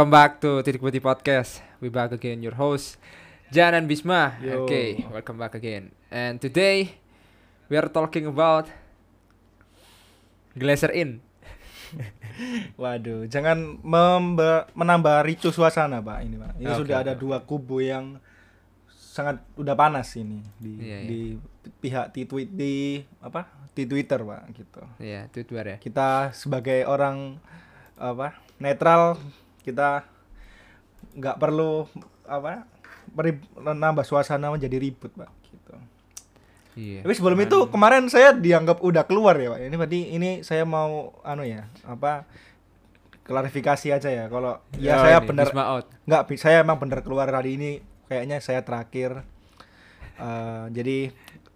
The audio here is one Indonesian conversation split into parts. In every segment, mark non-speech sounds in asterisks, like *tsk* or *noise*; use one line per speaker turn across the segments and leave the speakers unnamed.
Welcome back to Titik Putih Podcast. We back again, your host Jan and Bisma.
Yo.
Okay, welcome back again. And today we are talking about Glacier Inn. *laughs*
Waduh, jangan menambah ricu suasana, Pak. Ini, Pak. Ini
Oke,
sudah ada dua kubu yang sangat udah panas ini di
Iya, iya.
di pihak di tweet di apa? Di Twitter, Pak, gitu.
Ya, Twitter ya.
Kita sebagai orang apa? netral kita nggak perlu apa? menambah suasana menjadi ribut, Pak, gitu.
Iya.
Tapi sebelum itu kemarin saya dianggap udah keluar ya, Pak. Ini berarti ini saya mau anu ya, apa? klarifikasi aja ya. Kalau ya
Oh,
saya
out.
nggak saya emang bener keluar hari ini kayaknya saya terakhir Eh, jadi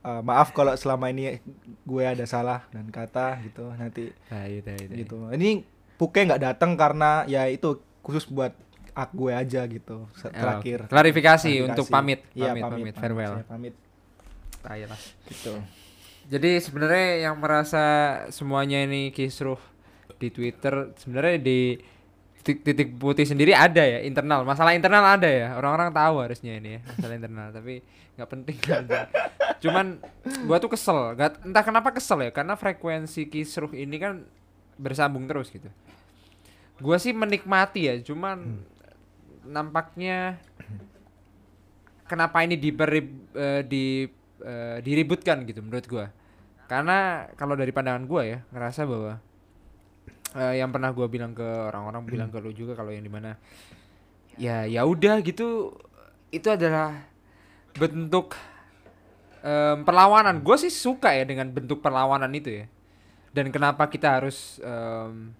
eh, maaf kalau selama ini gue ada salah dan kata gitu nanti
Nah, itu, itu, itu.
gitu ini Puke nggak datang karena ya itu khusus buat ak gue aja gitu
Oh,
terakhir
klarifikasi
Klarifikasi.
untuk pamit,
Iya,
pamit, pamit, farewell.
saya pamit
Tai lah.
gitu
Jadi sebenarnya yang merasa semuanya ini kisruh di Twitter sebenarnya di titik, titik putih sendiri ada ya internal. Masalah internal ada ya. Orang-orang tahu harusnya ini ya masalah internal. Tapi nggak penting. Cuman gua tuh kesel. Gak, entah kenapa kesel ya. Karena frekuensi kisruh ini kan bersambung terus gitu. Gua sih menikmati ya. Cuman nampaknya kenapa ini diperib, eh, di eh, diributkan gitu menurut gua. Karena kalau dari pandangan gua ya ngerasa bahwa eh, yang pernah gua bilang ke orang-orang bilang ke lu juga kalau yang di mana ya ya udah gitu itu adalah bentuk em, perlawanan. Gue sih suka ya dengan bentuk perlawanan itu ya. Dan kenapa kita harus em,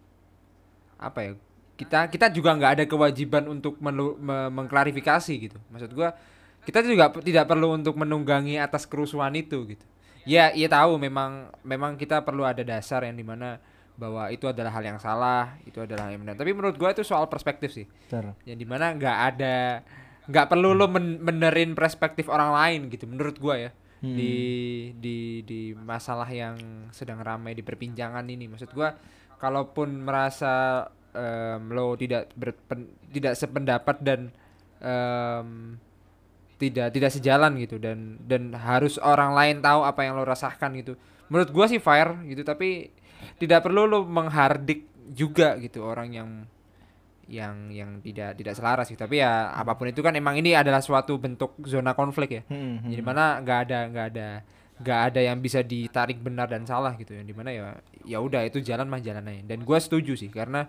apa ya kita kita juga nggak ada kewajiban untuk melu- me- mengklarifikasi gitu. Maksud gua kita juga tidak perlu untuk menunggangi atas kerusuhan itu gitu. Ya iya tahu memang memang kita perlu ada dasar yang di mana bahwa itu adalah hal yang salah itu adalah yang benar. Tapi menurut gua itu soal perspektif sih.
Bentar.
yang di mana nggak ada nggak perlu lo men- benerin perspektif orang lain gitu menurut gua ya.
Hmm.
di di di masalah yang sedang ramai di perbincangan ini. Maksud gua kalaupun merasa em, lo tidak berpen- tidak sependapat dan em, tidak tidak sejalan gitu dan dan harus orang lain tahu apa yang lo rasakan gitu. Menurut gua sih fair gitu tapi tidak perlu lo menghardik juga gitu orang yang yang yang tidak tidak selaras gitu. Tapi ya apa pun itu kan emang ini adalah suatu bentuk zona konflik ya.
Hmm, hmm.
jadi mana nggak ada nggak ada nggak ada yang bisa ditarik benar dan salah gitu yang di mana ya ya udah itu jalan mah jalan aja. Dan gua setuju sih karena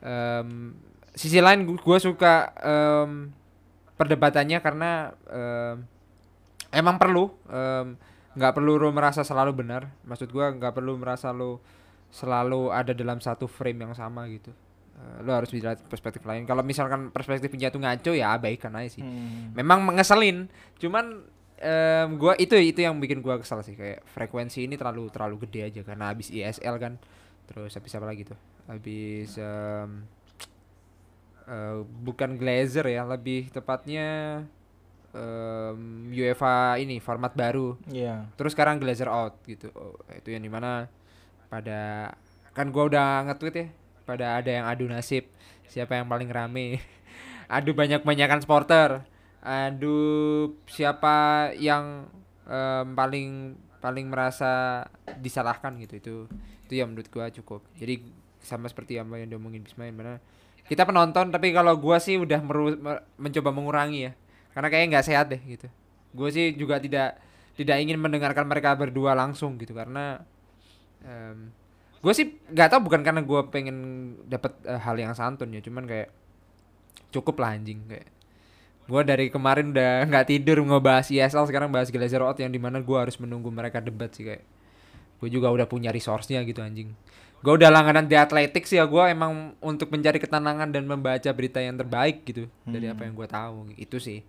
em, sisi lain gu- gua suka em, perdebatannya karena em, emang perlu nggak perlu lo merasa selalu benar. Maksud gua nggak perlu merasa lo selalu ada dalam satu frame yang sama gitu. Eh, lo harus bisa perspektif lain. Kalau misalkan perspektifnya tuh ngaco ya abaikan aja sih.
Hmm.
memang ngeselin cuman em, gua itu itu yang bikin gua kesal sih kayak frekuensi ini terlalu terlalu gede aja karena habis ISL kan. Terus habis apa lagi tuh? Habis em, eh, bukan Glazer ya lebih tepatnya em, UEFA ini format baru.
Iya.
terus sekarang Glazer out gitu. Oh, itu yang di mana pada kan gua udah nge-tweet ya pada ada yang adu nasib siapa yang paling rame. *laughs* Adu banyak banyakan supporter adu siapa yang em, paling paling merasa disalahkan gitu? Itu itu yang menurut gua cukup. Jadi sama seperti apa yang diomongin Bisma yang mana kita penonton tapi kalau gua sih udah meru- me- mencoba mengurangi ya. Karena kayaknya nggak sehat deh gitu. Gue sih juga tidak tidak ingin mendengarkan mereka berdua langsung gitu. Karena gue sih nggak tahu bukan karena gue pengen dapat eh, hal yang santun ya. Cuman kayak cukup lah anjing kayak gue dari kemarin udah nggak tidur ngebahas ISL sekarang bahas Glazer Out yang di mana gue harus menunggu mereka debat sih kayak. Gue juga udah punya resource-nya gitu anjing. Gue udah langganan di Athletics ya gue emang untuk mencari ketenangan dan membaca berita yang terbaik gitu dari apa yang gue tahu. Itu sih.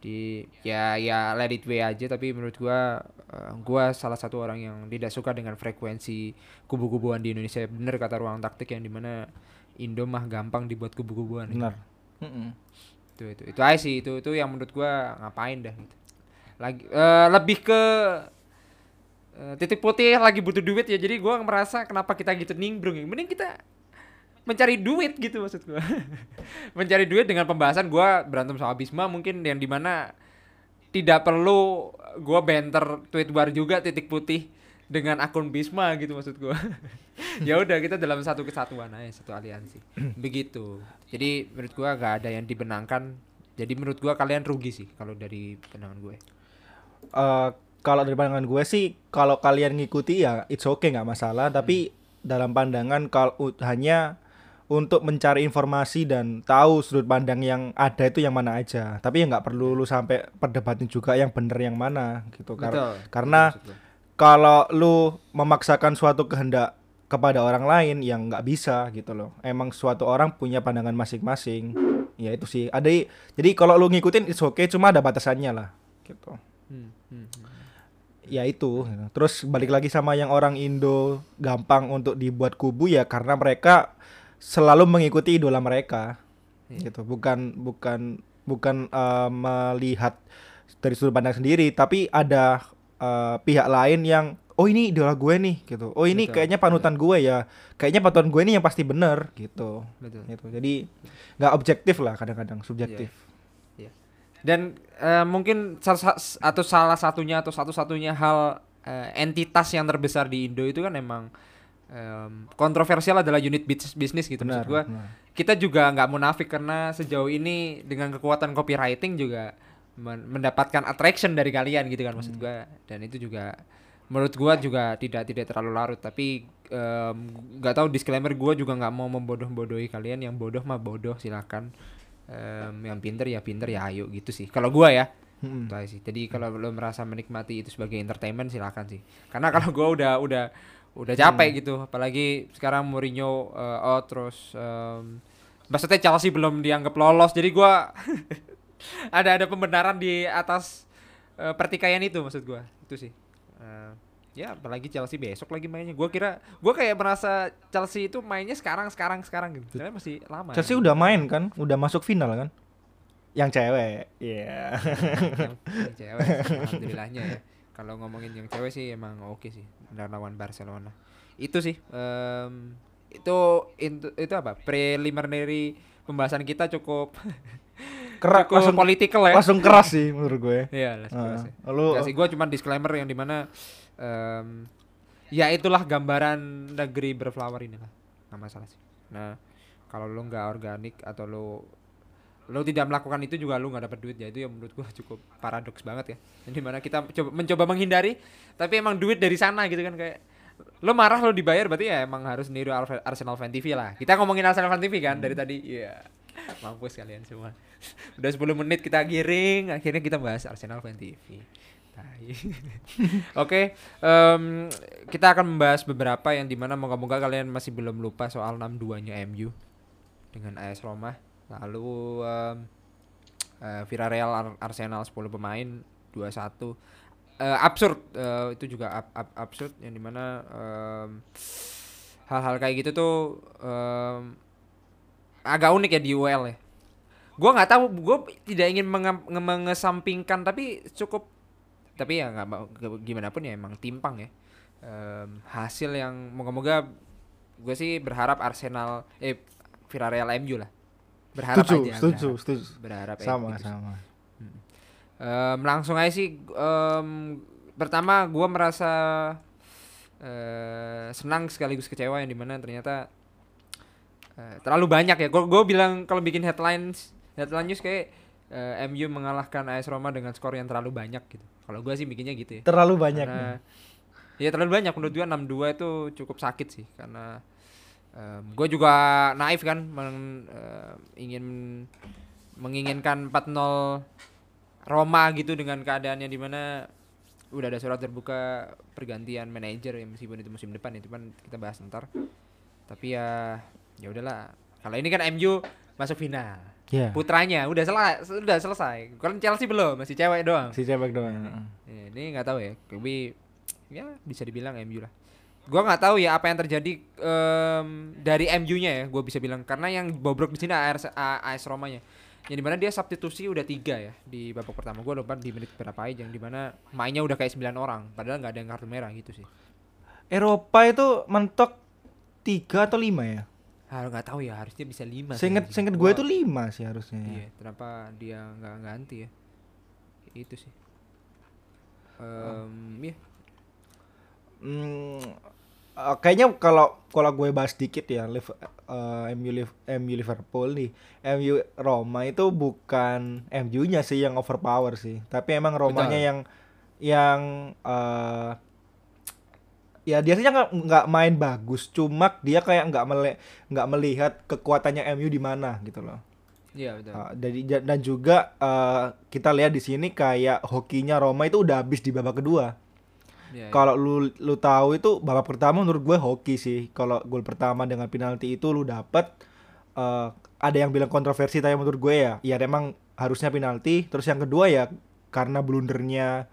Di ya ya let it way aja tapi menurut gue uh, gue salah satu orang yang tidak suka dengan frekuensi kubu-kubuan di Indonesia. Bener kata ruang taktik yang di mana Indo mah gampang dibuat kubu-kubuan.
Benar Mm-mm.
Itu itu. Itu aja sih. Itu itu yang menurut gua ngapain dah gitu. Lagi eh, lebih ke eh, titik putih lagi butuh duit ya. Jadi gua merasa kenapa kita gitu nimbrung ya. mending kita mencari duit gitu maksud gua. *laughs* Mencari duit dengan pembahasan gua berantem sama Bisma mungkin yang di mana tidak perlu gua banter tweet war juga titik putih dengan akun Bisma gitu maksud gua. *laughs* Ya udah kita dalam satu kesatuan aja satu aliansi. *clears throat* Begitu jadi menurut gua gak ada yang dibenangkan. Jadi menurut gua kalian rugi sih kalau dari pandangan gue.
Eh, kalau dari pandangan gue sih kalau kalian ngikuti ya it's okay nggak masalah. Tapi dalam pandangan kalau hanya untuk mencari informasi dan tahu sudut pandang yang ada itu yang mana aja. Tapi ya nggak perlu lu sampai perdebatin juga yang bener yang mana gitu. Kar-
Betul,
karena
gua.
kalau lu memaksakan suatu kehendak kepada orang lain yang nggak bisa gitu loh. Emang suatu orang punya pandangan masing-masing. Ya itu sih. Ada jadi kalau lu ngikutin it's okay cuma ada batasannya lah gitu.
Hmm, hmm, hmm.
ya itu. Terus balik lagi sama yang orang Indo gampang untuk dibuat kubu ya karena mereka selalu mengikuti idola mereka.
Iya.
gitu. Bukan bukan bukan eh, melihat dari sudut pandang sendiri tapi ada eh, pihak lain yang oh ini idola gue nih gitu. Oh ini
Betul,
kayaknya panutan gue ya. Kayaknya panutan gue ini yang pasti bener gitu.
Betul.
Gitu. Jadi nggak objektif lah kadang-kadang subjektif.
Dan eh, mungkin salah sa- atau salah satunya atau satu-satunya hal eh, entitas yang terbesar di Indo itu kan emang em, kontroversial adalah unit bis- bisnis gitu
benar
maksud
benar.
kita juga nggak munafik karena sejauh ini dengan kekuatan copywriting juga men- mendapatkan attraction dari kalian gitu kan maksud gua. Dan itu juga menurut gua juga tidak tidak terlalu larut tapi nggak tahu disclaimer gua juga nggak mau membodoh-bodohi kalian. Yang bodoh mah bodoh silakan. Em, yang pinter ya pinter ya ayo gitu sih. Kalau gua ya. Aja sih. Jadi kalau lo merasa menikmati itu sebagai entertainment silakan sih. Karena kalau gua udah udah udah capek gitu. Apalagi sekarang Mourinho eh, out terus em, maksudnya Chelsea belum dianggap lolos. Jadi gua *laughs* ada ada pembenaran di atas eh, pertikaian itu maksud gua. Itu sih Eh, ya apalagi Chelsea besok lagi mainnya. Gua kira gua kayak merasa Chelsea itu mainnya sekarang sekarang sekarang gitu. Ternyata masih lama
Chelsea
ya.
udah main kan? Udah masuk final kan? Yang cewek iya.
Yang, yang cewek sih, alhamdulillahnya ya. Kalau ngomongin yang cewek sih emang oke sih benar lawan Barcelona. Itu sih em, itu itu, itu apa? Preliminary pembahasan kita cukup *laughs*
keras
cukup
langsung,
political ya
langsung keras sih menurut gue
Iya, let's
Ah,
keras ya.
lu
Nggak sih, gue cuma disclaimer yang di mana em, ya itulah gambaran negeri berflower ini lah, nggak masalah sih. Nah, kalau lu nggak organik atau lu lu tidak melakukan itu juga lu nggak dapat duit ya itu yang menurut gua cukup paradoks banget ya. Yang di mana kita coba mencoba menghindari, tapi emang duit dari sana gitu kan kayak lu marah lu dibayar berarti ya emang harus niru Arsenal Fan TV lah. Kita ngomongin Arsenal Fan TV kan dari tadi. Iya. *laughs* Mampus kalian semua. *laughs* Udah 10 menit kita giring, akhirnya kita bahas Arsenal Fan TV. *laughs* Oke, em, kita akan membahas beberapa yang di mana moga-moga kalian masih belum lupa soal 6-2-nya MU dengan AS Roma. Lalu em, eh, Villarreal Ar- Arsenal 10 pemain 2-1. Eh, absurd eh, itu juga ab- ab- absurd yang di mana em, hal-hal kayak gitu tuh em, agak unik ya di UL ya. Gua nggak tahu, gue tidak ingin menge- nge- mengesampingkan tapi cukup tapi ya nggak gimana pun ya emang timpang ya. Em, hasil yang moga-moga gue sih berharap Arsenal eh Villarreal MU lah. Berharap
setuju
aja
setuju
berharap,
setuju.
berharap
sama
MU.
sama.
Em, langsung aja sih em, pertama gue merasa eh, senang sekaligus kecewa yang di mana ternyata eh, terlalu banyak ya. Gue bilang kalau bikin headlines headline news kayak eh, MU mengalahkan AS Roma dengan skor yang terlalu banyak gitu. Kalau gue sih bikinnya gitu ya.
Terlalu banyak
karena ya terlalu banyak. Menurut gue 6-2 itu cukup sakit sih. Karena gue juga naif kan men- em, ingin menginginkan 4-0 Roma gitu dengan keadaannya di mana udah ada surat terbuka pergantian manajer ya meskipun itu musim depan itu kan kita bahas ntar. Tapi ya ya udahlah. Kalau ini kan MU masuk final.
Ya.
putranya udah selesai sudah selesai. Kalau Chelsea belum masih cewek doang.
Si cewek doang.
Ya, ini nggak tahu ya. Tapi ya bisa dibilang MU lah. Gua nggak tahu ya apa yang terjadi em, dari MU-nya ya gue bisa bilang. Karena yang bobrok di sini AS, AS Romanya. Yang di mana dia substitusi udah tiga ya di babak pertama. Gue lupa di menit berapa aja yang di mana mainnya udah kayak 9 orang. Padahal nggak ada yang kartu merah gitu sih.
Eropa itu mentok tiga atau lima ya?
Ah nggak tahu ya harusnya bisa lima
Seinget seinget gue itu lima sih harusnya. ya.
iya kenapa dia nggak ganti ya itu sih Em, ya
Hmm, eh, kayaknya kalau kalau gue bahas dikit ya, Liv- eh, MU Liv- MU Liverpool nih, MU Roma itu bukan MU-nya sih yang overpower sih, tapi emang Romanya
Betul.
yang yang eh ya dia sih nggak nggak main bagus, cuma dia kayak nggak mele- nggak melihat kekuatannya MU di mana gitu loh.
iya betul
Uh, dari ja- dan juga uh, kita lihat di sini kayak hokinya Roma itu udah habis di babak kedua.
Iya.
Kalau lu lu tahu itu babak pertama menurut gue hoki sih. Kalau gol pertama dengan penalti itu lu dapet uh, ada yang bilang kontroversi tapi menurut gue ya ya emang harusnya penalti. Terus yang kedua ya karena blundernya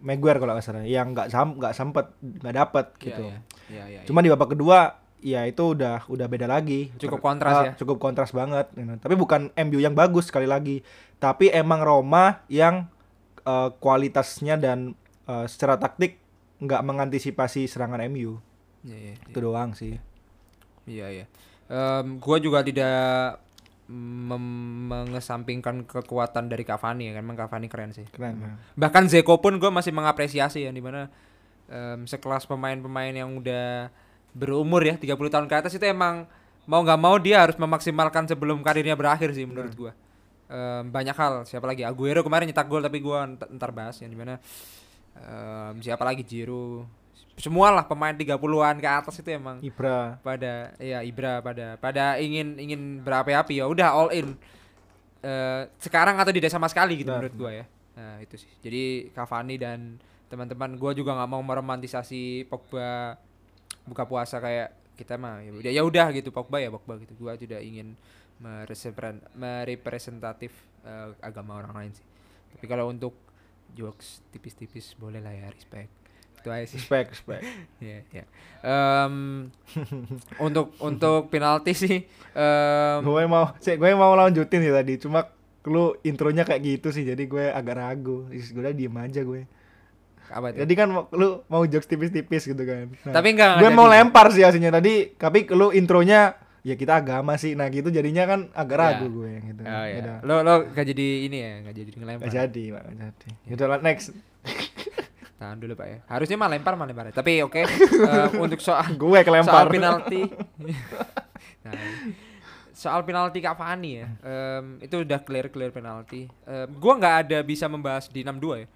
Maguire kalau nggak salah yang nggak sam nggak sempet nggak dapet
Iya,
gitu.
iya. Iya, iya,
Cuma di babak kedua ya itu udah udah beda lagi.
Cukup
Ter-
kontras
ah,
ya.
Cukup kontras banget. Tapi bukan MU yang bagus sekali lagi. Tapi emang Roma yang eh, kualitasnya dan eh, secara taktik nggak mengantisipasi serangan MU.
Iya, iya,
Itu doang sih.
Iya iya. Em, gua juga tidak mengesampingkan kekuatan dari Cavani ya kan, emang Cavani keren sih.
Keren. ya.
Bahkan Zeko pun gue masih mengapresiasi ya di mana em, sekelas pemain-pemain yang udah berumur ya 30 tahun ke atas itu emang mau nggak mau dia harus memaksimalkan sebelum karirnya berakhir sih menurut gua. Em, banyak hal siapa lagi Aguero kemarin nyetak gol tapi nt- ntar bahas yang di mana em, siapa lagi Giroud semua lah pemain 30-an ke atas itu emang.
Ibra.
pada ya Ibra pada pada ingin ingin berapi-api ya udah all in. Eh, sekarang atau tidak sama sekali gitu
Benar,
menurut gua ya. nah itu sih. Jadi Cavani dan teman-teman gua juga nggak mau meromantisasi Pogba buka puasa kayak kita mah. Ya udah ya udah gitu Pogba ya Pogba gitu. Gua tidak ingin merepresentatif eh, agama orang lain sih. Tapi kalau untuk jokes tipis-tipis boleh lah ya respect itu aja sih
Respect, respect. *laughs*
Iya, iya. *laughs* Untuk untuk penalti sih em,
gue mau, sih gue mau lanjutin sih tadi. Cuma lu intronya kayak gitu sih, jadi gue agak ragu. Is, gue udah diem aja gue.
apa itu?
Jadi kan lu mau jokes tipis-tipis gitu kan. Nah,
Tapi enggak
gue mau lempar sih aslinya tadi tapi lu intronya ya kita agama sih nah gitu jadinya kan agak
Ya.
ragu gue gitu
Oh
Yaudah.
iya. Lo lo gak jadi ini ya, gak jadi ngelempar.
Nggak jadi nggak jadi Yaudah lah, next
Tahan dulu Pak ya. Harusnya mah lempar mah lempar. Tapi oke *laughs* eh, untuk soal *laughs*
gue kelempar
soal penalti. *laughs* nah, soal penalti Cavani ya. em, itu udah clear clear penalti. Em, gua nggak ada bisa membahas di 6-2 ya.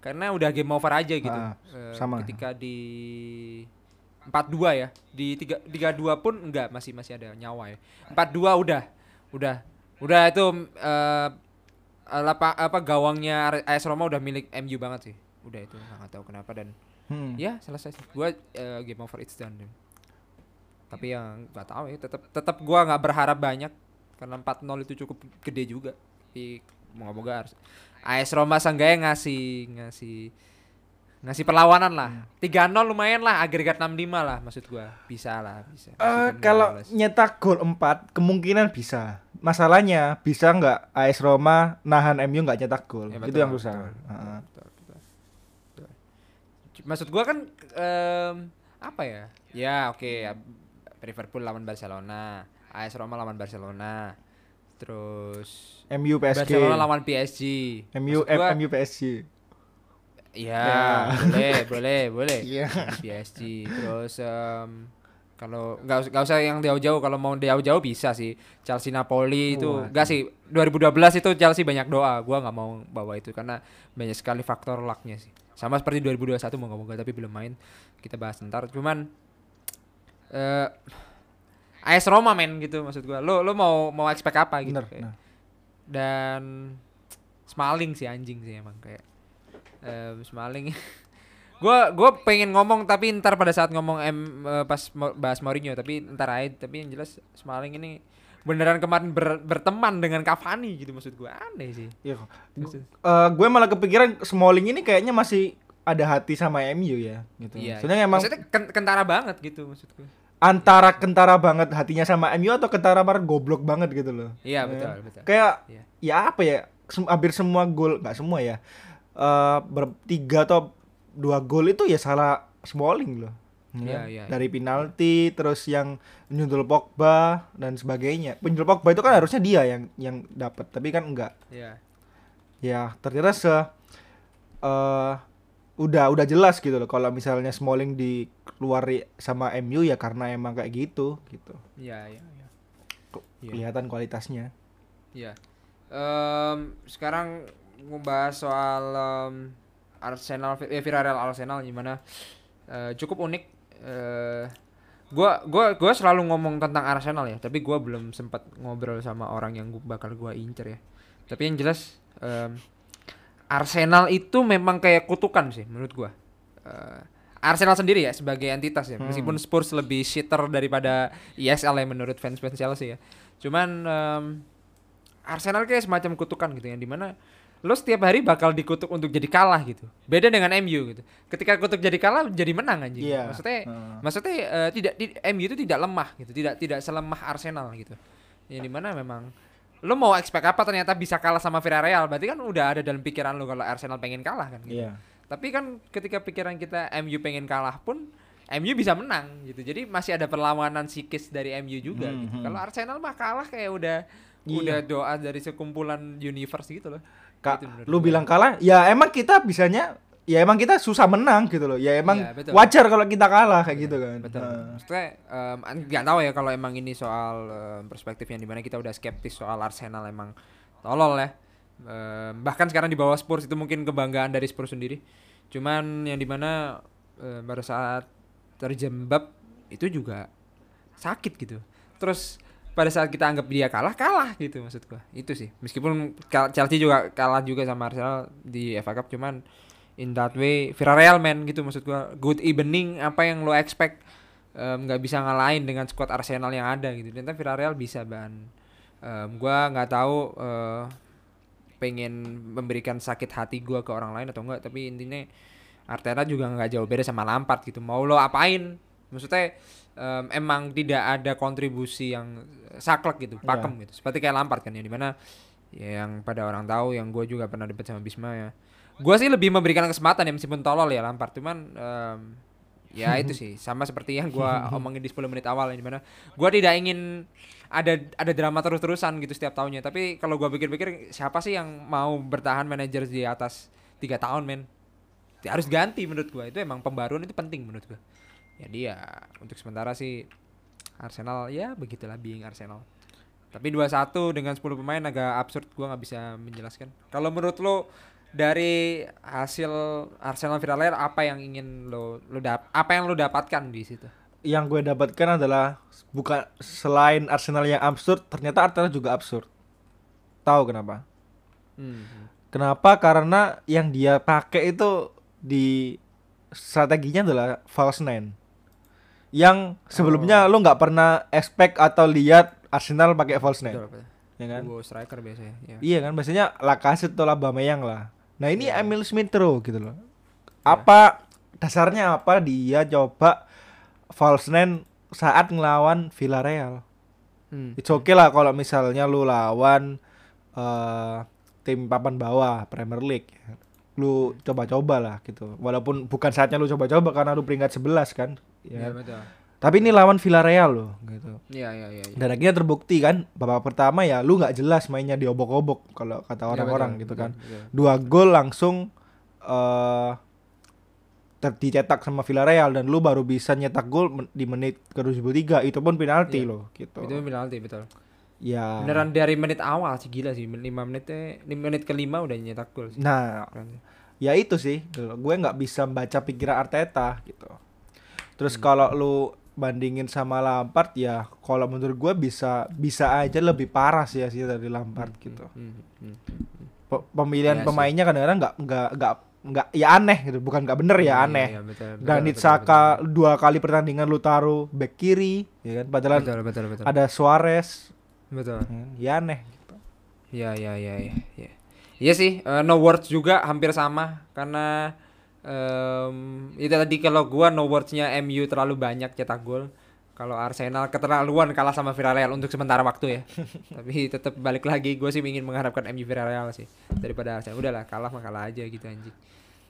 Karena udah game over aja gitu.
Ah,
Em,
sama.
Ketika di 4-2 ya. Di 3 3-2 pun enggak masih masih ada nyawa ya. 4-2 udah. Udah. Udah itu eh apa apa gawangnya AS Roma udah milik MU banget sih. Udah itu nggak tahu kenapa dan
Hmm.
ya selesai sih. Gua eh, game over it's done tapi yang nggak tahu ya tetap tetap gua nggak berharap banyak karena 4-0 itu cukup gede juga. Tapi moga-moga harus AS Roma seenggaknya ngasih ngasih ngasih perlawanan lah. 3-0 lumayan lah agregat 6-5 lah maksud gua. Bisa lah bisa.
Eh,
nggak
kalau nyetak gol 4 kemungkinan bisa. Masalahnya bisa nggak AS Roma nahan MU nggak nyetak gol?
Ya,
itu yang susah.
betul.
Heeh.
Maksud gua kan em, apa ya? Ya oke ya Liverpool lawan Barcelona, AS Roma lawan Barcelona. Terus
MU PSG
Barcelona lawan PSG.
MU
Maksud gua,
MU PSG
Ya,
Ya.
boleh, boleh, boleh. *laughs*
Iya.
PSG. Terus em, kalau nggak usah nggak usah yang jauh-jauh kalau mau jauh-jauh bisa sih Chelsea Napoli itu enggak sih 2012 itu Chelsea banyak doa gua nggak mau bawa itu karena banyak sekali faktor lucknya sih sama seperti 2021 mau mau tapi belum main kita bahas ntar cuman eh AS Roma men gitu maksud gua lo lo mau mau expect apa gitu
bener
kayak.
nah.
dan Smalling sih anjing sih emang kayak Em, Smalling. *laughs* gua gua pengen ngomong tapi ntar pada saat ngomong M eh, pas bahas Mourinho tapi ntar aja tapi yang jelas Smalling ini beneran kemarin ber- berteman dengan Cavani gitu maksud gua aneh sih.
Iya.
Maksud-
Eh, gue malah kepikiran Smalling ini kayaknya masih ada hati sama MU ya gitu.
Iya.
Soalnya emang
maksudnya ken- kentara banget gitu maksud gua.
antara kentara banget hatinya sama MU atau kentara banget goblok banget gitu loh.
Iya
Ya.
betul betul.
Kayak
Iya.
ya apa ya? Sem- hampir semua gol, nggak semua ya. Eh bertiga atau dua gol itu ya salah Smalling loh.
Iya,
Ya,
iya,
Dari penalti terus yang nyundul Pogba dan sebagainya. Penyundul Pogba itu kan harusnya dia yang yang dapat, tapi kan enggak.
Iya.
Ya, ternyata se eh udah udah jelas gitu loh kalau misalnya Smalling dikeluari sama MU ya karena emang kayak gitu gitu.
Iya iya iya.
Kok
Iya.
Kelihatan kualitasnya.
Iya. Em, sekarang ngebahas soal em, Arsenal ya Villarreal Arsenal gimana eh, cukup unik eh gua gua gua selalu ngomong tentang Arsenal ya tapi gua belum sempat ngobrol sama orang yang gua, bakal gua incer ya. Tapi yang jelas em, Arsenal itu memang kayak kutukan sih menurut gua. Eh, Arsenal sendiri ya sebagai entitas ya.
Hmm.
meskipun Spurs lebih shitter daripada ISL ya menurut fans-fans Chelsea ya. Cuman em, Arsenal kayak semacam kutukan gitu yang di mana lo setiap hari bakal dikutuk untuk jadi kalah gitu beda dengan MU gitu ketika kutuk jadi kalah jadi menang anjing
Iya.
maksudnya
Heeh.
maksudnya eh, tidak di, MU itu tidak lemah gitu tidak tidak selemah Arsenal gitu yang di mana memang lo mau expect apa ternyata bisa kalah sama Villarreal berarti kan udah ada dalam pikiran lo kalau Arsenal pengen kalah kan gitu.
Iya.
tapi kan ketika pikiran kita MU pengen kalah pun MU bisa menang gitu jadi masih ada perlawanan psikis dari MU juga
Hmm,
gitu
hmm.
kalau Arsenal mah kalah kayak udah
Iya.
udah doa dari sekumpulan universe gitu loh
Kak,
Gitu
lu bilang kalah, ya emang kita bisanya ya emang kita susah menang gitu loh. Ya emang
betul.
wajar kalau kita kalah kayak gitu kan.
betul
Heeh.
maksudnya an- nggak tahu ya kalau emang ini soal em, perspektif yang di mana kita udah skeptis soal Arsenal emang tolol ya Em, bahkan sekarang di bawah Spurs itu mungkin kebanggaan dari Spurs sendiri cuman yang di mana em, pada saat terjembab itu juga sakit gitu terus pada saat kita anggap dia kalah kalah gitu maksud gua. Itu sih. Meskipun Chelsea juga kalah juga sama Arsenal di FA Cup cuman in that way Villarreal man gitu maksud gua. Good evening apa yang lo expect nggak bisa ngalahin dengan squad Arsenal yang ada gitu. Ternyata Villarreal bisa ban. Em, gua nggak tahu eh, pengen memberikan sakit hati gua ke orang lain atau enggak tapi intinya Arteta juga nggak jauh beda sama Lampard gitu. Mau lo apain? Maksudnya em, emang tidak ada kontribusi yang saklek gitu
Iya.
pakem gitu. Seperti kayak Lampard kan yang di mana ya, yang pada orang tahu yang gue juga pernah debat sama Bisma ya. Gue sih lebih memberikan kesempatan ya meskipun tolol ya Lampard. Cuman em, ya itu sih *laughs* sama seperti yang gue *laughs* omongin di 10 menit awal yang di mana gue tidak ingin ada ada drama terus-terusan gitu setiap tahunnya. Tapi kalau gue pikir-pikir siapa sih yang mau bertahan manajer di atas tiga tahun men? Ya, harus ganti menurut gue itu emang pembaruan itu penting menurut gue jadi ya untuk sementara sih Arsenal ya begitulah being Arsenal tapi 2-1 dengan 10 pemain agak absurd gua nggak bisa menjelaskan kalau menurut lo dari hasil Arsenal Villarreal apa yang ingin lo lo dap apa yang lo dapatkan di situ
Yang gue dapatkan adalah bukan selain Arsenal yang absurd, ternyata Arteta juga absurd. Tahu kenapa?
hmm.
Kenapa? Karena yang dia pakai itu di strateginya adalah false nine. Yang sebelumnya lu nggak pernah expect atau lihat Arsenal pakai false nine,
Betul, betul.
ya kan?
Duo striker biasanya ya.
Iya kan, biasanya Lacazette atau Aubameyang lah. Nah ini
Iya.
Emil Smith Rowe gitu loh. Apa dasarnya apa dia coba false nine saat ngelawan Villarreal?
Hmm.
It's okay lah kalau misalnya lu lawan eh, tim papan bawah Premier League. Lu coba-coba lah gitu. Walaupun bukan saatnya lu coba-coba karena lu peringkat 11 kan.
Iya
Ya.
betul.
Tapi ini lawan Villarreal loh gitu.
Iya iya iya. iya.
Dan akhirnya terbukti kan babak pertama ya lu nggak jelas mainnya diobok-obok kalau kata
Iya,
orang-orang
betul,
gitu kan.
betul.
Dua gol langsung eh ter- dicetak sama Villarreal dan lu baru bisa nyetak gol di menit ke 73 itu pun penalti
Iya.
loh gitu.
Itu penalti betul.
Ya.
Beneran dari menit awal sih gila sih 5 menitnya 5 menit kelima udah nyetak gol sih.
Nah,
Keren
ya itu sih gue nggak bisa baca pikiran Arteta gitu terus
Hmm.
kalau lu bandingin sama Lampard ya kalau menurut gue bisa bisa aja lebih parah sih ya sih dari Lampard gitu.
Hmm, hmm.
Pe- pemilihan
Iya sih.
pemainnya kadang-kadang nggak nggak nggak nggak ya aneh gitu bukan nggak bener ya
Iya,
aneh.
iya, betul, betul, betul,
Xhaka dua kali pertandingan lu taruh back kiri ya kan? Padahal
betul betul betul.
ada Suarez.
Betul.
Ya, ya aneh
ya ya ya ya ya iya sih eh, no words juga hampir sama karena em itu tadi kalau gua no wordsnya MU terlalu banyak cetak gol. Kalau Arsenal keterlaluan kalah sama Villarreal untuk sementara waktu ya. *laughs* Tapi tetap balik lagi gue sih ingin mengharapkan MU Villarreal sih. Daripada Arsenal. Udahlah kalah mah kalah aja gitu anjing.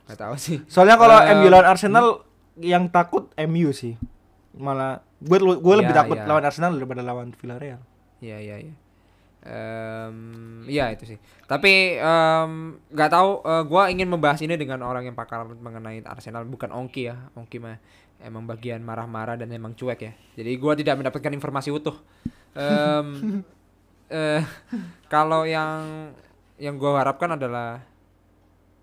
Nggak tahu sih.
Soalnya kalau
Em,
MU lawan Arsenal yang takut MU sih. Malah gue gue lebih
Ya,
takut
ya.
lawan Arsenal daripada lawan Villarreal.
Iya iya iya. Em, iya itu sih. Tapi nggak tahu. eh, gua ingin membahas ini dengan orang yang pakar mengenai Arsenal, bukan Ongki ya. Ongki mah emang bagian marah-marah dan emang cuek ya. Jadi gua tidak mendapatkan informasi utuh. Em, *laughs* eh, kalau yang yang gua harapkan adalah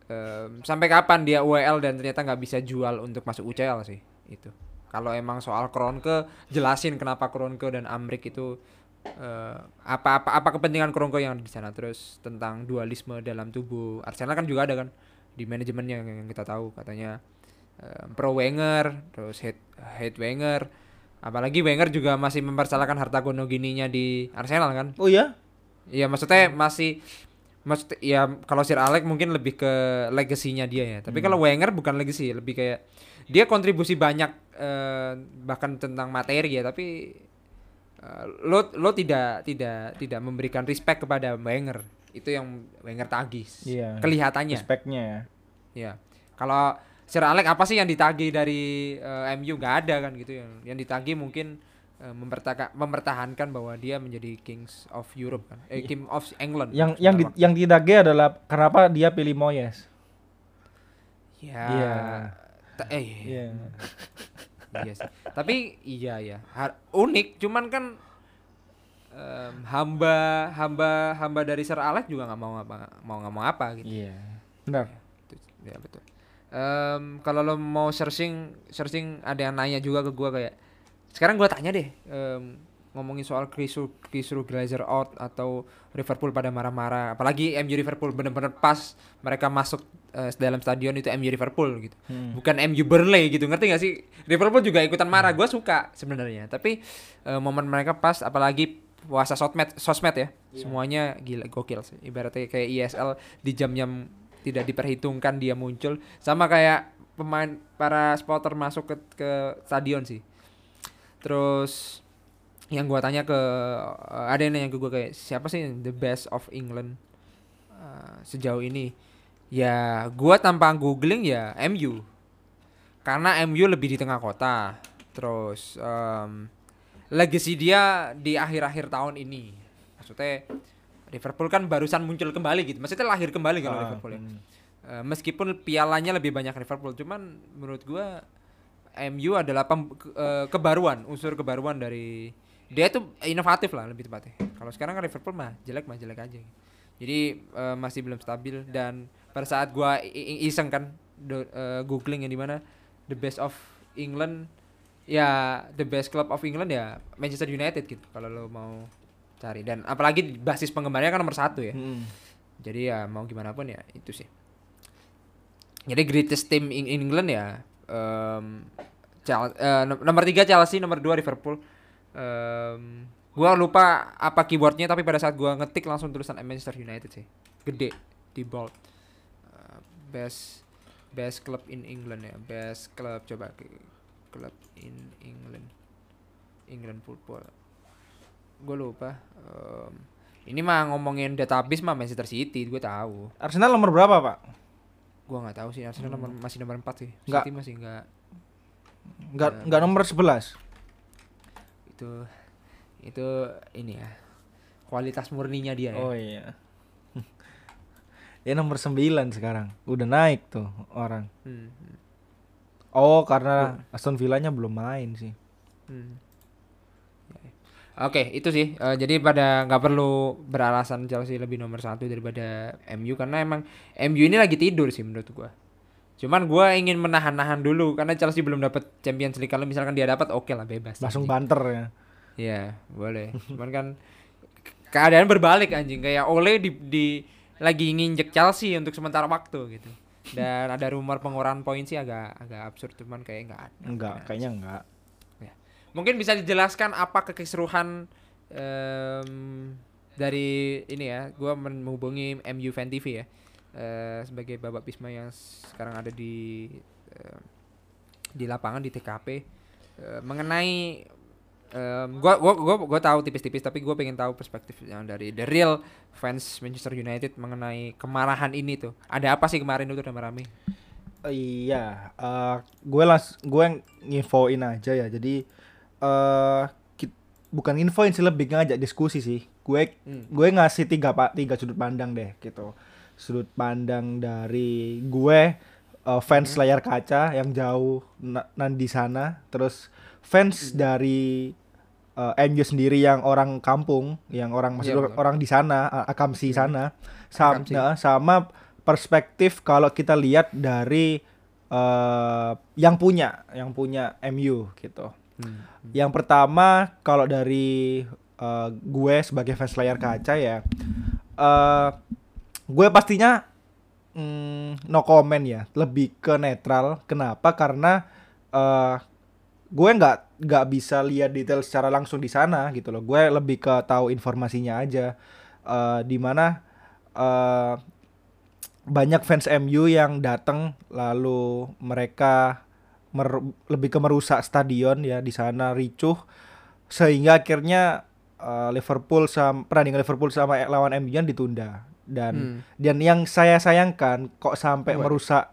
em, sampai kapan dia UEL dan ternyata nggak bisa jual untuk masuk UCL sih itu. Kalau emang soal Kronke jelasin kenapa Kronke dan Amrik itu eh, apa apa apa kepentingan Kronke yang ada di sana? Terus tentang dualisme dalam tubuh Arsenal kan juga ada kan di manajemennya yang, yang kita tahu katanya eh, pro Wenger terus hate hate Wenger. Apalagi Wenger juga masih mempersalahkan harta gono gininya di Arsenal kan?
Oh ya
Iya maksudnya masih maksud ya kalau Sir Alex mungkin lebih ke legasinya dia ya. Tapi kalau Wenger bukan legacy, lebih kayak dia kontribusi banyak eh, bahkan tentang materi ya, tapi eh, lo lo tidak tidak tidak memberikan respect kepada Wenger. Itu yang Wenger tagih.
Iya.
Kelihatannya.
speknya ya
Ya. Kalau Sir Alex apa sih yang ditagih dari eh, MU nggak ada kan gitu yang yang ditagih mungkin eh, mempertahankan bahwa dia menjadi Kings of Europe kan. Eh King of England.
yang yang di, yang tidak G adalah kenapa dia pilih Moyes.
Ya.
Iya.
Ta- eh
Iya. *laughs*
iya sih. Tapi iya ya. Har- unik cuman kan em, hamba hamba hamba dari Sir Alex juga nggak mau apa mau nggak mau apa gitu.
iya benar
ya betul. Em, kalau lo mau searching searching ada yang nanya juga ke gua kayak sekarang gua tanya deh em, ngomongin soal Krisu Krisu Glazer out atau Liverpool pada marah-marah apalagi MU Liverpool bener-bener pas mereka masuk eh, dalam stadion itu MU Liverpool gitu.
Hmm.
bukan MU Burnley gitu ngerti gak sih? Liverpool juga ikutan marah gua suka sebenarnya. Tapi eh, momen mereka pas apalagi puasa sosmed sosmed ya. Semuanya gila gokil sih. Ibaratnya kayak ISL di jam-jam tidak diperhitungkan dia muncul. Sama kayak pemain para supporter masuk ke ke stadion sih. Terus yang gua tanya ke eh, ada yang nanya ke gua kayak siapa sih the best of England eh, sejauh ini ya gua tanpa googling ya MU karena MU lebih di tengah kota. Terus em, legacy dia di akhir-akhir tahun ini. Maksudnya Liverpool kan barusan muncul kembali gitu. Maksudnya lahir kembali kalau
Ah,
Liverpool ya.
hmm.
Eh, meskipun pialanya lebih banyak Liverpool cuman menurut gua MU adalah pem- ke- eh, kebaruan unsur kebaruan dari dia tuh inovatif lah lebih tepatnya. Kalau sekarang kan Liverpool mah jelek mah jelek aja. Jadi eh, masih belum stabil dan pada saat gua iseng kan do- eh, googling yang di mana the best of England ya the best club of England ya Manchester United gitu kalau lo mau cari. Dan apalagi basis penggemarnya kan nomor satu ya.
Hmm.
jadi ya mau gimana pun ya itu sih. Jadi greatest team in England ya em, Chel- eh, nom- nomor tiga Chelsea nomor dua Liverpool. Em, gua lupa apa keywordnya tapi pada saat gua ngetik langsung tulisan Manchester United sih. Gede di bold best best club in England ya. Best club coba ke- club in England. England football. Gue lupa Em, ini mah ngomongin database mah Manchester City gue tahu.
Arsenal nomor berapa pak?
Gue nggak tahu sih Arsenal nomor, masih nomor 4 sih.
Nggak.
City masih nggak.
Nggak
Ya.
nggak nomor 11
itu itu ini ya kualitas murninya dia ya.
oh iya ya nomor 9 sekarang udah naik tuh orang
Hmm, hmm,
oh karena Aston Villanya belum main sih
hmm. Oke itu sih Eh, jadi pada nggak perlu beralasan Chelsea lebih nomor satu daripada MU karena emang MU ini lagi tidur sih menurut gua. Cuman gua ingin menahan-nahan dulu karena Chelsea belum dapat Champions League kalau misalkan dia dapat oke lah bebas.
langsung
anjing.
banter ya
Iya, boleh. Cuman kan ke- keadaan berbalik anjing kayak Ole di, di lagi nginjek Chelsea untuk sementara waktu gitu. dan ada rumor pengurangan poin sih agak agak absurd cuman kayak nggak ada.
Enggak, kayaknya enggak.
Mungkin bisa dijelaskan apa kekeseruhan em, dari ini ya, gua menghubungi MU Fan TV ya. eh, sebagai Bapak Bisma yang sekarang ada di eh, di lapangan di TKP eh, mengenai em, gua gua gua gua tahu tipis-tipis tapi gua pengen tahu perspektif yang dari the real fans Manchester United mengenai kemarahan ini tuh. Ada apa sih kemarin itu rame-rame?
Iya, eh gue las gue nginfoin aja ya. Jadi eh kit- bukan infoin sih lebih ngajak diskusi sih. Gue
Hmm.
gue ngasih tiga pak tiga sudut pandang deh gitu. Sudut pandang dari gue eh, fans layar kaca yang jauh na- nan di sana, terus fans dari eh, MU sendiri yang orang kampung, yang orang maksud
Iya,
orang-
betul.
orang di sana, a- akamsi
Hmm.
sana, Sam-
Akamsi.
nah, sama perspektif kalau kita lihat dari eh, yang punya, yang punya MU gitu.
Hmm.
Yang pertama kalau dari eh, gue sebagai fans layar kaca ya, eh gue pastinya mm, no comment ya, lebih ke netral. Kenapa? Karena eh gue nggak nggak bisa lihat detail secara langsung di sana gitu loh. Gue lebih ke tahu informasinya aja. Eh di mana eh banyak fans MU yang datang lalu mereka mer- lebih ke merusak stadion ya di sana ricuh sehingga akhirnya eh, Liverpool sama pertandingan Liverpool sama lawan MU ditunda dan
Hmm.
dan yang saya sayangkan kok sampai
Apa?
merusak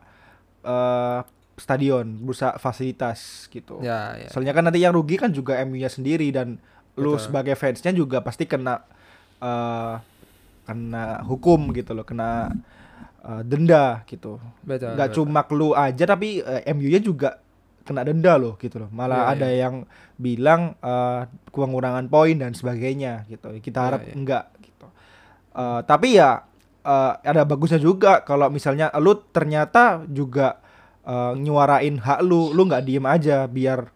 eh, stadion, merusak fasilitas gitu.
Ya, ya.
Soalnya kan nanti yang rugi kan juga MU-nya sendiri dan lu
Betul.
sebagai fansnya juga pasti kena eh, kena hukum gitu loh, kena eh, denda gitu.
Betul.
Nggak
betul.
cuma lu aja tapi eh, MU-nya juga kena denda loh gitu loh. Malah
Iya,
ada yang bilang eh, pengurangan poin dan sebagainya gitu. Kita
Iya,
harap
iya.
enggak gitu. Eh, tapi ya eh, ada bagusnya juga kalau misalnya lu ternyata juga eh, nyuarain hak lu, lu nggak diem aja biar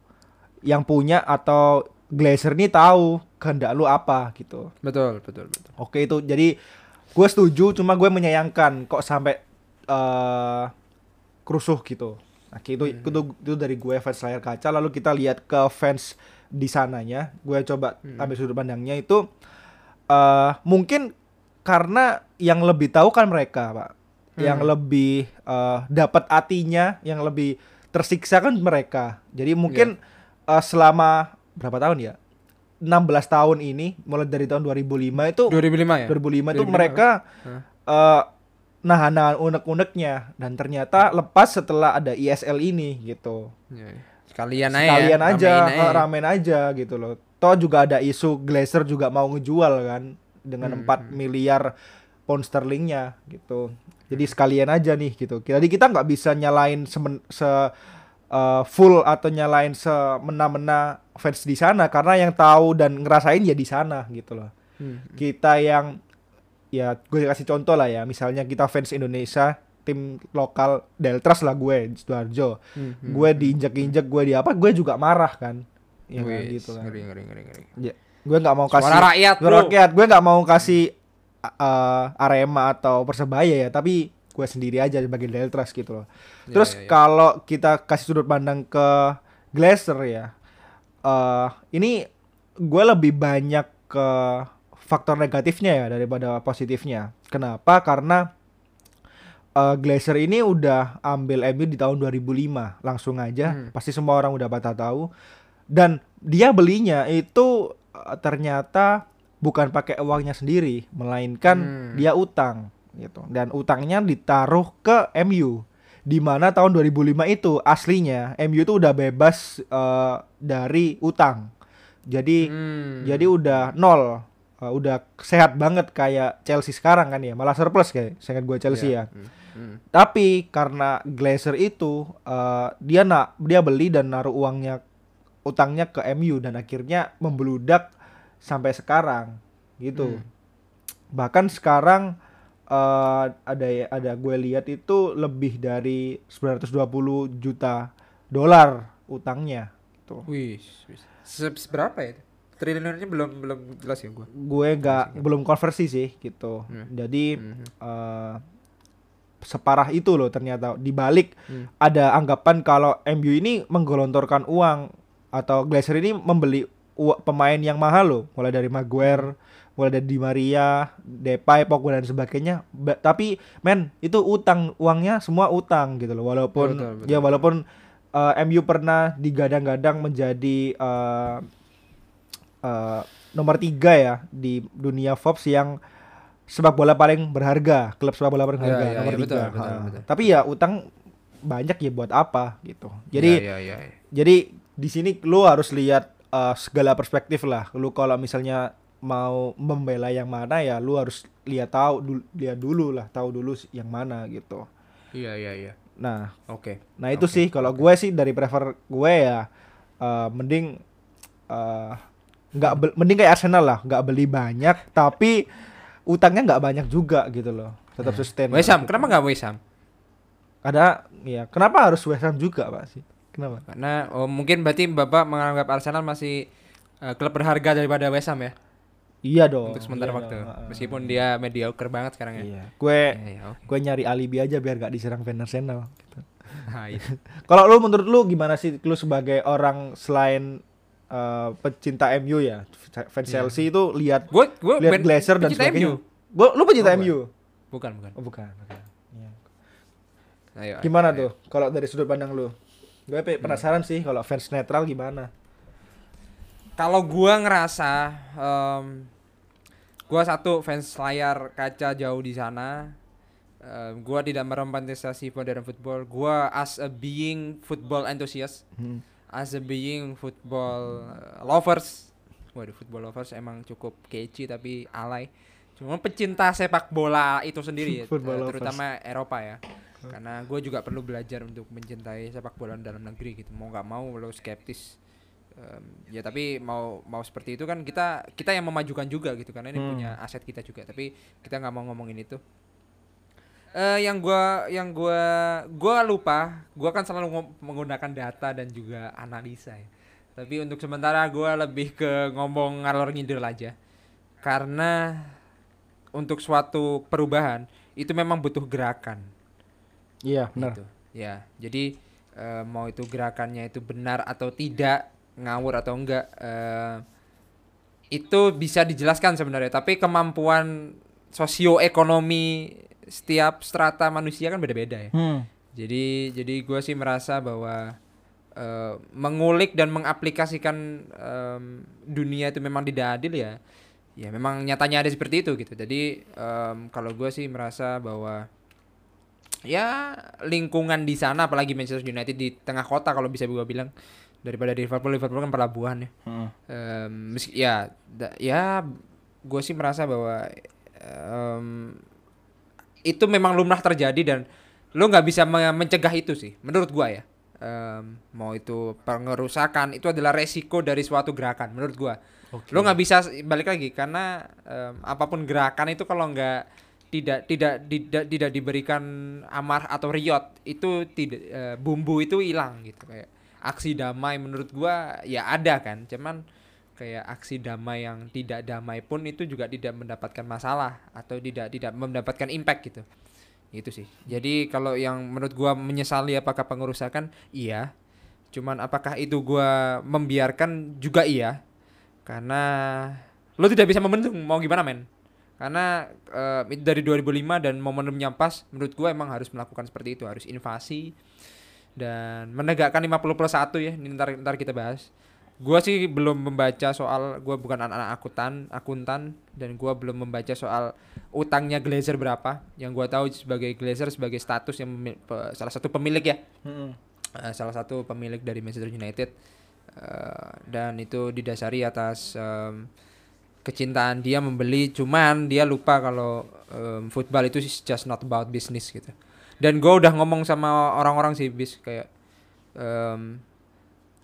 yang punya atau Glazer nih tahu kehendak lu apa gitu.
Betul, betul, betul.
Oke itu jadi gue setuju cuma gue menyayangkan kok sampai eh kerusuh gitu. Nah, itu,
Hmm.
itu itu dari gue fans layar kaca lalu kita lihat ke fans di sananya. Gue coba
Hmm.
ambil sudut pandangnya itu eh mungkin karena yang lebih tahu kan mereka, Pak. Yang
Hmm.
lebih eh, dapat artinya, yang lebih tersiksa kan mereka. Jadi mungkin
Iya.
eh, selama berapa tahun ya? 16 tahun ini mulai dari tahun 2005 itu
2005 ya?
2005 itu
2005.
mereka
Hah?
eh nahan-nahan unek-uneknya dan ternyata lepas setelah ada ISL ini gitu.
Ya, ya. Sekalian aja.
Sekalian
ya,
aja,
ramein
eh, ramein aja gitu loh. Toh juga ada isu Glazer juga mau ngejual kan dengan
Hmm,
4 miliar pound sterlingnya gitu. Jadi sekalian aja nih gitu. Jadi kita nggak bisa nyalain semen, se eh, full atau nyalain semena-mena fans di sana karena yang tahu dan ngerasain ya di sana gitu loh
Hmm.
kita yang ya gue kasih contoh lah ya misalnya kita fans Indonesia tim lokal Deltras lah gue Sidoarjo
Hmm, hmm.
gue diinjek-injek gue di apa gue juga marah kan ya kan,
Wih,
gitu kan
Ngeri, ngeri, ngeri, ngeri.
Ya, gue nggak mau kasih
Suara rakyat,
suara rakyat gue nggak mau kasih uh, Arema atau Persebaya ya tapi gue sendiri aja sebagai Deltras gitu loh.
Ya,
terus
ya, ya.
kalau kita kasih sudut pandang ke Glazer ya eh ini gue lebih banyak ke faktor negatifnya ya daripada positifnya. Kenapa? Karena Glazer ini udah ambil MU di tahun 2005 langsung aja.
Hmm.
pasti semua orang udah pada tahu. Dan dia belinya itu eh, ternyata bukan pakai uangnya sendiri melainkan
Hmm.
dia utang gitu dan utangnya ditaruh ke MU di mana tahun 2005 itu aslinya MU itu udah bebas eh, dari utang jadi
Hmm.
jadi udah nol Eh, udah sehat banget kayak Chelsea sekarang kan ya malah surplus kayak sangat gue Chelsea
Iya.
ya
Hmm, hmm.
tapi karena Glazer itu eh, dia nak dia beli dan naruh uangnya utangnya ke MU dan akhirnya membeludak sampai sekarang gitu.
Hmm.
Bahkan sekarang eh, ada ada gue lihat itu lebih dari 920 juta dolar utangnya gitu.
Wih, seberapa ya? Triliunnya belum belum jelas ya gua.
Gue nggak belum konversi sih gitu.
Hmm.
Jadi
Mhm.
eh, separah itu loh ternyata di balik
Hmm.
ada anggapan kalau MU ini menggelontorkan uang atau Glazer ini membeli pemain yang mahal loh mulai dari Maguire mulai dari Di Maria, Depay, Pogba dan sebagainya. Ba- tapi men itu utang uangnya semua utang gitu loh. Walaupun
Betul, betul.
ya walaupun uh, MU pernah digadang-gadang menjadi uh, uh, nomor tiga ya di dunia Forbes yang sepak bola paling berharga, klub sepak bola paling
Ya,
berharga
ya,
nomor
ya,
tiga.
betul, betul, betul.
Tapi ya utang banyak ya buat apa gitu. Jadi
ya, ya, ya.
jadi di sini lu harus lihat uh, segala perspektif lah. Lu kalau misalnya mau membela yang mana ya lu harus lihat tahu dul- lihat dulu lah, tahu dulu yang mana gitu.
Iya, iya, iya.
Nah,
Oke.
nah itu
Oke,
sih kalau gue sih dari prefer gue ya uh, mending uh, nggak mending kayak Arsenal lah, nggak beli banyak tapi utangnya nggak banyak juga gitu loh. Tetap sustain.
West Ham,
gitu.
kenapa nggak West Ham?
Ada ya, kenapa harus West Ham juga, Pak sih? Kenapa?
Karena oh, mungkin berarti Bapak menganggap Arsenal masih eh, klub berharga daripada West Ham ya
Iya dong.
untuk sementara
iya
waktu.
dong, ha-ha.
Meskipun dia mediocre banget sekarang ya.
Iya. Gue
Iya, iya, oke.
gue nyari alibi aja biar gak diserang fans Arsenal gitu. *laughs*
Nah, iya. *laughs*
Kalau lu menurut lu gimana sih lu sebagai orang selain eh, pecinta MU ya, fans
Iya.
Chelsea itu lihat
Gue gue
lihat Glazer dan sebagainya.
MU.
Gua, lu pecinta
Oh,
MU?
Bukan, bukan.
Oh, bukan. bukan.
Ayo, ayo,
Gimana
ayo.
tuh kalau dari sudut pandang lu? Gue pe- penasaran sih kalau fans netral gimana?
Kalau gua ngerasa em, gua satu fans layar kaca jauh di sana. Em, gua tidak meromantisasi modern football. Gua as a being football enthusiast,
Hmm.
as a being football uh, lovers. Waduh, football lovers emang cukup kece tapi alay. Cuma pecinta sepak bola itu sendiri ya, *laughs* eh, terutama Eropa ya. Karena gue juga perlu belajar untuk mencintai sepak bola dalam negeri gitu. Mau nggak mau lo skeptis. Em, ya tapi mau mau seperti itu kan kita kita yang memajukan juga gitu karena ini
Hmm.
punya aset kita juga. Tapi kita nggak mau ngomongin itu. Eh yang gua yang gua gua lupa, gua kan selalu menggunakan data dan juga analisa ya. Tapi untuk sementara gua lebih ke ngomong ngalor ngidul aja. Karena untuk suatu perubahan itu memang butuh gerakan.
Iya, benar.
Gitu. Ya, jadi eh, mau itu gerakannya itu benar atau tidak, ngawur atau enggak, eh, itu bisa dijelaskan sebenarnya. Tapi kemampuan sosioekonomi setiap strata manusia kan beda-beda ya.
Hmm.
Jadi jadi gue sih merasa bahwa eh, mengulik dan mengaplikasikan em, dunia itu memang tidak adil ya. Ya memang nyatanya ada seperti itu gitu. Jadi em, kalau gue sih merasa bahwa ya lingkungan di sana apalagi Manchester United di tengah kota kalau bisa gue bilang daripada di Liverpool Liverpool kan pelabuhan ya.
Hmm.
Meski ya da- ya gue sih merasa bahwa em, itu memang lumrah terjadi dan lo nggak bisa me- mencegah itu sih menurut gua ya Em, mau itu pengerusakan itu adalah resiko dari suatu gerakan menurut gua lo nggak bisa balik lagi karena em, apa pun gerakan itu kalau nggak tidak tidak tidak tidak diberikan amar atau riot itu tidak eh, bumbu itu hilang gitu. Kayak aksi damai menurut gua ya ada kan. Cuman kayak aksi damai yang tidak damai pun itu juga tidak mendapatkan masalah atau tidak tidak mendapatkan impact gitu. Itu sih. Jadi kalau yang menurut gua menyesali apakah pengerusakan iya. Cuman apakah itu gua membiarkan juga iya. Karena lo tidak bisa membendung mau gimana men karena itu dari 2005 dan momentumnya pas menurut gua emang harus melakukan seperti itu harus invasi dan menegakkan 50 plus 1 ya ini ntar, ntar kita bahas. Gua sih belum membaca soal gua bukan anak-anak akuntan akuntan dan gua belum membaca soal utangnya Glazer berapa. Yang gua tahu sebagai Glazer sebagai status yang pe- salah satu pemilik ya.
Hmm.
eh, salah satu pemilik dari Manchester United. Eh, dan itu didasari atas em, kecintaan dia membeli cuman dia lupa kalau em, football itu is just not about business gitu dan gue udah ngomong sama orang-orang sih bis kayak em,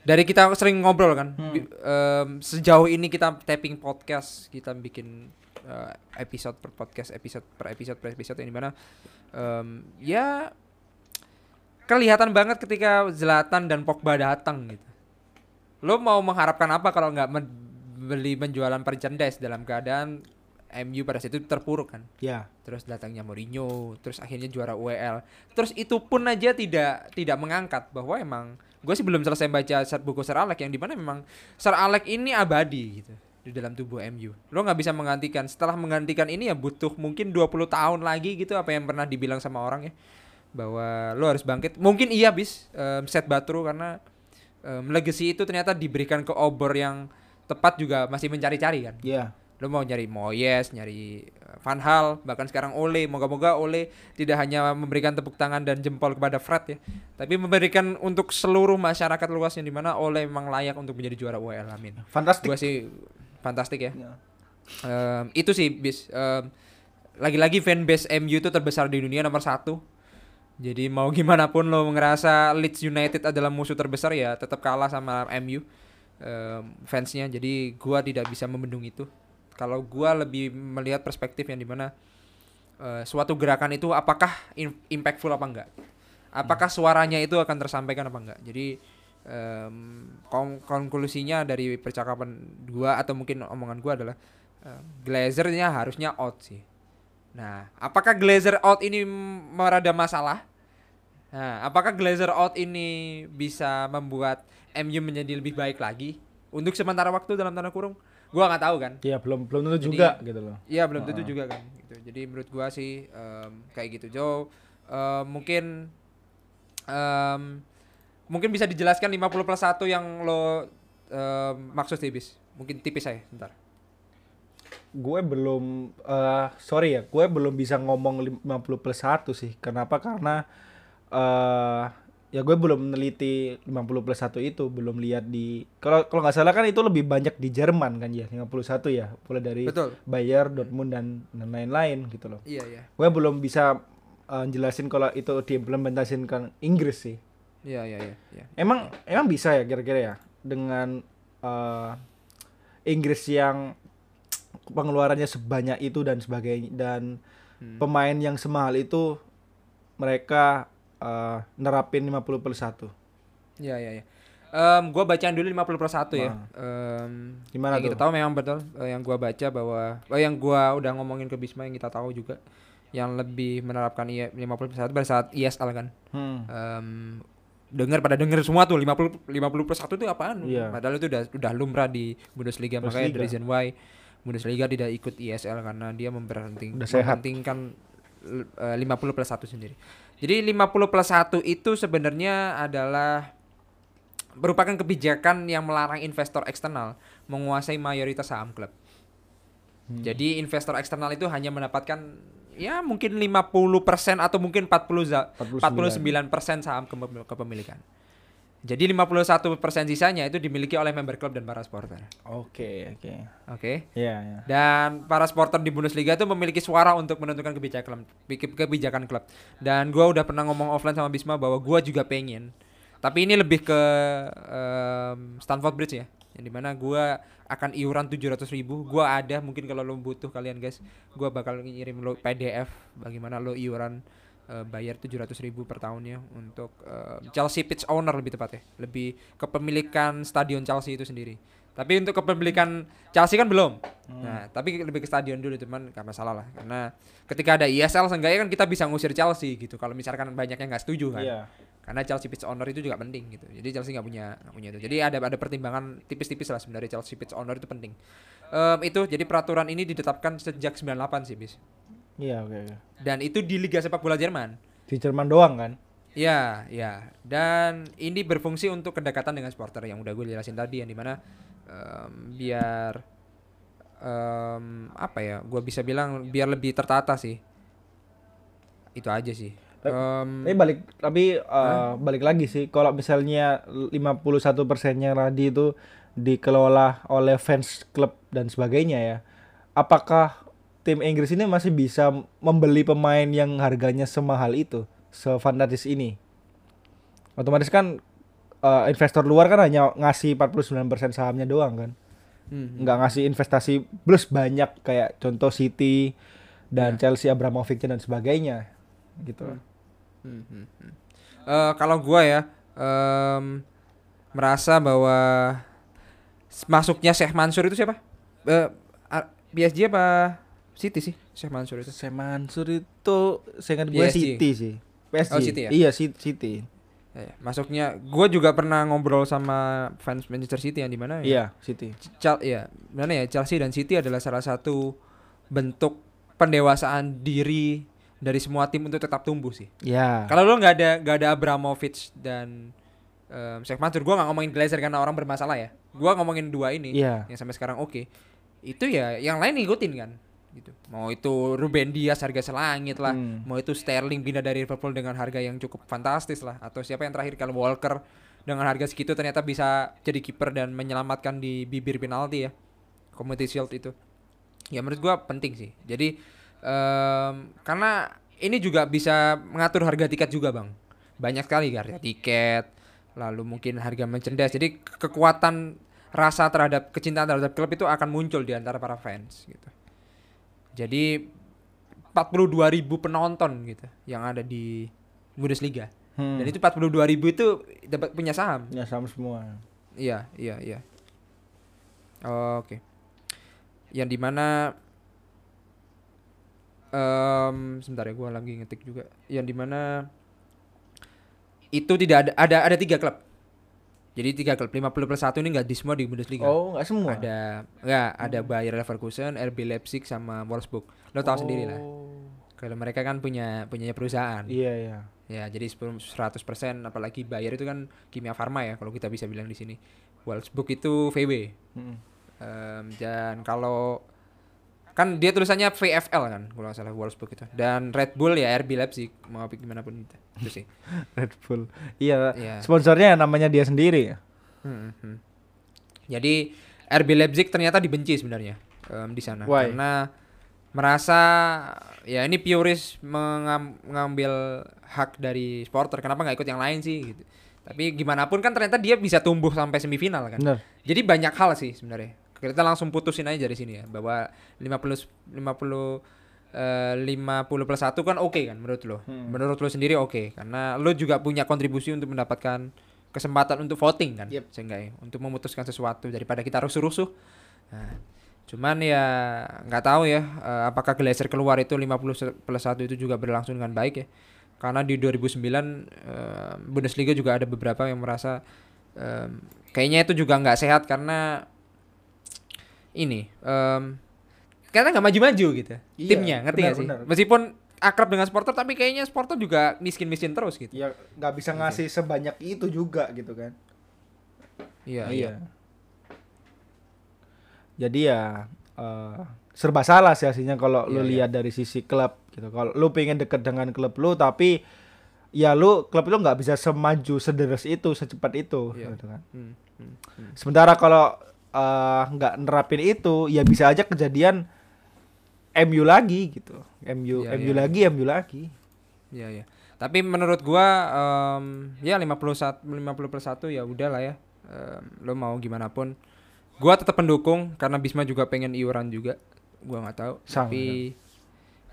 dari kita sering ngobrol kan
Hmm.
em, sejauh ini kita tapping podcast kita bikin eh, episode per podcast episode per episode per episode yang di mana em, ya kelihatan banget ketika Zlatan dan Pogba datang gitu lo mau mengharapkan apa kalau nggak beli penjualan merchandise dalam keadaan MU pada saat itu terpuruk kan.
Ya.
Terus datangnya Mourinho, terus akhirnya juara UEL. Terus itu pun aja tidak tidak mengangkat bahwa emang gue sih belum selesai baca buku Sir Alex yang di mana memang Sir Alex ini abadi gitu di dalam tubuh MU. Lo nggak bisa menggantikan. Setelah menggantikan ini ya butuh mungkin 20 tahun lagi gitu apa yang pernah dibilang sama orang ya bahwa lo harus bangkit. Mungkin iya bis em, set Batru karena em, legacy itu ternyata diberikan ke obor yang tepat juga masih mencari-cari kan
Ya.
lo mau nyari Moyes, nyari uh, Van Hal, bahkan sekarang Ole. Moga-moga Ole tidak hanya memberikan tepuk tangan dan jempol kepada Fred ya, tapi memberikan untuk seluruh masyarakat luas yang di mana Ole memang layak untuk menjadi juara UEL. Amin.
Fantastik.
Gua sih fantastik ya.
Ya.
Em, itu sih bis. Em, lagi-lagi fanbase MU itu terbesar di dunia nomor satu. Jadi mau gimana pun lo ngerasa Leeds United adalah musuh terbesar ya tetap kalah sama MU em, fansnya. Jadi gua tidak bisa membendung itu. Kalau gua lebih melihat perspektif yang di mana eh, suatu gerakan itu apakah impactful apa enggak? Apakah suaranya itu akan tersampaikan apa enggak? Jadi em, kon- konklusinya dari percakapan gua atau mungkin omongan gua adalah em, Glazernya harusnya out sih. Nah, apakah Glazer out ini merada masalah? Nah, apakah Glazer out ini bisa membuat MU menjadi lebih baik lagi untuk sementara waktu dalam tanda kurung? Gua nggak tahu kan.
Ya belum belum tentu
Jadi-
juga gitu loh.
Iya belum tentu
Ah.
juga kan gitu. Jadi menurut gua sih em, kayak gitu. Jo em, mungkin em, mungkin bisa dijelaskan 50 plus 1 yang lo em, maksud tipis. Mungkin tipis saya bentar.
Gue belum eh sorry ya, gue belum bisa ngomong lim- 50 plus 1 sih. Kenapa? Karena eh ya gue belum meneliti 50 plus 1 itu, belum lihat di kalau kalau nggak salah kan itu lebih banyak di Jerman kan ya, 51 ya. Mulai dari
Betul.
Bayer, Dortmund dan dan lain-lain gitu loh.
Iya iya.
Gue belum bisa eh, jelasin kalau itu diimplementasikan ke Inggris sih.
Iya iya iya. iya.
Emang emang bisa ya kira-kira ya dengan eh, Inggris yang pengeluarannya sebanyak itu dan sebagainya dan
Hmm.
pemain yang semahal itu mereka eh, nerapin 50 plus 1.
Iya iya iya. Em, gua bacaan dulu 50 plus 1 ya.
Nah.
Em,
Gimana
yang kita
tuh?
tahu memang betul eh, yang gua baca bahwa oh, yang gua udah ngomongin ke Bisma yang kita tahu juga yang lebih menerapkan I 50 plus 1 pada saat ISL kan.
Hmm.
Em, dengar pada denger semua tuh 50 50 plus 1 itu apaan?
Iya.
Padahal itu udah udah lumrah di Bundesliga, makanya the
Bundesliga.
reason why Bundesliga tidak ikut ISL karena dia
sehat.
mempentingkan eh, 50 plus 1 sendiri. Jadi 50 plus 1 itu sebenarnya adalah merupakan kebijakan yang melarang investor eksternal menguasai mayoritas saham klub.
Hmm.
Jadi investor eksternal itu hanya mendapatkan ya mungkin 50% atau mungkin 40 za-
49.
49% saham kepe- kepemilikan. Jadi 51% sisanya itu dimiliki oleh member klub dan para supporter.
Oke, oke.
Oke.
Iya, iya.
Dan para supporter di Bundesliga itu memiliki suara untuk menentukan kebijakan kebijakan klub. Dan gua udah pernah ngomong offline sama Bisma bahwa gua juga pengen. Tapi ini lebih ke em, Stanford Bridge ya. Yang di mana gua akan iuran 700 ribu Gua ada mungkin kalau lo butuh kalian guys. Gua bakal ngirim lo PDF bagaimana lo iuran eh, bayar 700 ribu per tahunnya untuk eh, Chelsea pitch owner lebih tepatnya. Lebih kepemilikan stadion Chelsea itu sendiri. Tapi untuk kepemilikan Chelsea kan belum. Nah, tapi lebih ke stadion dulu teman, gak masalah lah. Karena ketika ada ISL seenggaknya kan kita bisa ngusir Chelsea gitu. Kalau misalkan banyak yang nggak setuju kan.
Iya.
Karena Chelsea pitch owner itu juga penting gitu. Jadi Chelsea nggak punya nggak punya itu. Jadi ada ada pertimbangan tipis-tipis lah sebenarnya Chelsea pitch owner itu penting. Em, itu jadi peraturan ini ditetapkan sejak 98 sih bis.
Iya, oke, oke.
Dan itu di Liga Sepak Bola Jerman.
Di Jerman doang kan?
Ya, ya. Dan ini berfungsi untuk kedekatan dengan supporter yang udah gue jelasin tadi yang di mana em, biar em, apa ya? Gue bisa bilang biar lebih tertata sih. Itu aja sih.
Tapi-
Em,
Tapi balik tapi eh, balik lagi sih kalau misalnya 51 persennya Radi itu dikelola oleh fans klub dan sebagainya ya. Apakah tim Inggris ini masih bisa membeli pemain yang harganya semahal itu, sefantastis ini? Otomatis kan eh, investor luar kan hanya ngasih 49% sahamnya doang kan.
hmm,
Nggak ngasih investasi plus banyak kayak contoh City dan Chelsea Abramovich dan sebagainya gitu.
hmm, hmm, hmm. Eh, kalau gua ya em, merasa bahwa masuknya Syekh Mansur itu siapa? Eh, A- PSG apa City sih Syekh Mansur itu
Saya Mansur itu saya ingat gue. City sih. PSG.
Oh, City ya?
Iya, Ci- City.
Eh, masuknya gue juga pernah ngobrol sama fans Manchester City yang di mana ya
Iya, City.
Chel ya mana ya Chelsea dan City adalah salah satu bentuk pendewasaan diri dari semua tim untuk tetap tumbuh sih
Iya.
Kalau lo nggak ada nggak ada Abramovich dan um, Sheikh Mansur, gua nggak ngomongin Glazer karena orang bermasalah ya. Gua ngomongin dua ini
Iya.
yang sampai sekarang oke. Itu ya yang lain ngikutin kan. Gitu. Mau itu Ruben Dias harga selangit lah,
Hmm.
mau itu Sterling pindah dari Liverpool dengan harga yang cukup fantastis lah, atau siapa yang terakhir kalau Walker dengan harga segitu ternyata bisa jadi kiper dan menyelamatkan di bibir penalti ya. Community Shield itu. Ya menurut gua penting sih. Jadi em, karena ini juga bisa mengatur harga tiket juga bang. Banyak sekali harga tiket, lalu mungkin harga merchandise. Jadi kekuatan rasa terhadap kecintaan terhadap klub itu akan muncul di antara para fans gitu. Jadi 42.000 ribu penonton gitu yang ada di Bundesliga.
Hmm.
Dan itu 42.000 ribu itu dapat punya saham.
Ya sama semua.
Iya, iya, iya. Oh, Oke. Yang di mana em sebentar ya, gua lagi ngetik juga. Yang di mana itu tidak ada ada ada tiga klub. Jadi tiga klub 50 plus satu ini nggak di semua di Bundesliga.
Oh, enggak semua.
Ada nggak ada Bayer Leverkusen, RB Leipzig sama Wolfsburg. Lo tahu sendiri lah.
Oh.
Kalau mereka kan punya punya perusahaan.
Iya, iya.
Ya, jadi 10 100% apalagi Bayer itu kan kimia farma ya kalau kita bisa bilang di sini. Wolfsburg itu VW.
Hmm.
Em, dan kalau kan dia tulisannya VFL kan kalau nggak salah Wolfsburg itu. Dan Red Bull ya RB Leipzig mau gimana pun itu. Itu sih. *laughs*
Red Bull. Iya.
Iya.
Sponsornya namanya dia sendiri ya.
Hmm, hmm. Jadi RB Leipzig ternyata dibenci sebenarnya em, di sana
Why?
karena merasa ya ini mengam- mengambil hak dari supporter kenapa nggak ikut yang lain sih gitu. Tapi gimana pun kan ternyata dia bisa tumbuh sampai semifinal kan.
Bener.
Jadi banyak hal sih sebenarnya. Kita langsung putusin aja dari sini ya bahwa 50 50 eh, 50 plus 1 kan oke kan menurut lo.
Hmm.
Menurut lo sendiri oke karena lo juga punya kontribusi untuk mendapatkan kesempatan untuk voting kan
Yep.
seenggaknya untuk memutuskan sesuatu daripada kita rusuh-rusuh. Nah, cuman ya nggak tahu ya eh, apakah Glazer keluar itu 50 se- plus 1 itu juga berlangsung dengan baik ya. Karena di 2009 eh, Bundesliga juga ada beberapa yang merasa kayaknya itu juga nggak sehat karena ini em, karena nggak maju-maju gitu
Iya,
timnya ngerti nggak sih
benar.
meskipun akrab dengan supporter tapi kayaknya supporter juga miskin-miskin terus gitu
Ya nggak bisa ngasih sebanyak itu juga gitu kan.
iya iya
Jadi ya eh, serba salah sih hasilnya kalau lu
Iya, iya.
lihat dari sisi klub gitu. Kalau lu pengen deket dengan klub lu tapi ya lu klub lu nggak bisa semaju sederes itu secepat itu
Iya.
gitu kan.
Hmm, hmm, hmm.
Sementara kalau eh, nggak nerapin itu ya bisa aja kejadian MU lagi gitu. MU
Iya,
MU
iya.
lagi MU lagi.
Iya iya. Tapi menurut gua em, ya 51 50 plus 1 ya udahlah ya. Em, lo mau gimana pun. Gua tetap pendukung karena Bisma juga pengen iuran juga. Gua nggak tahu.
Sama,
Tapi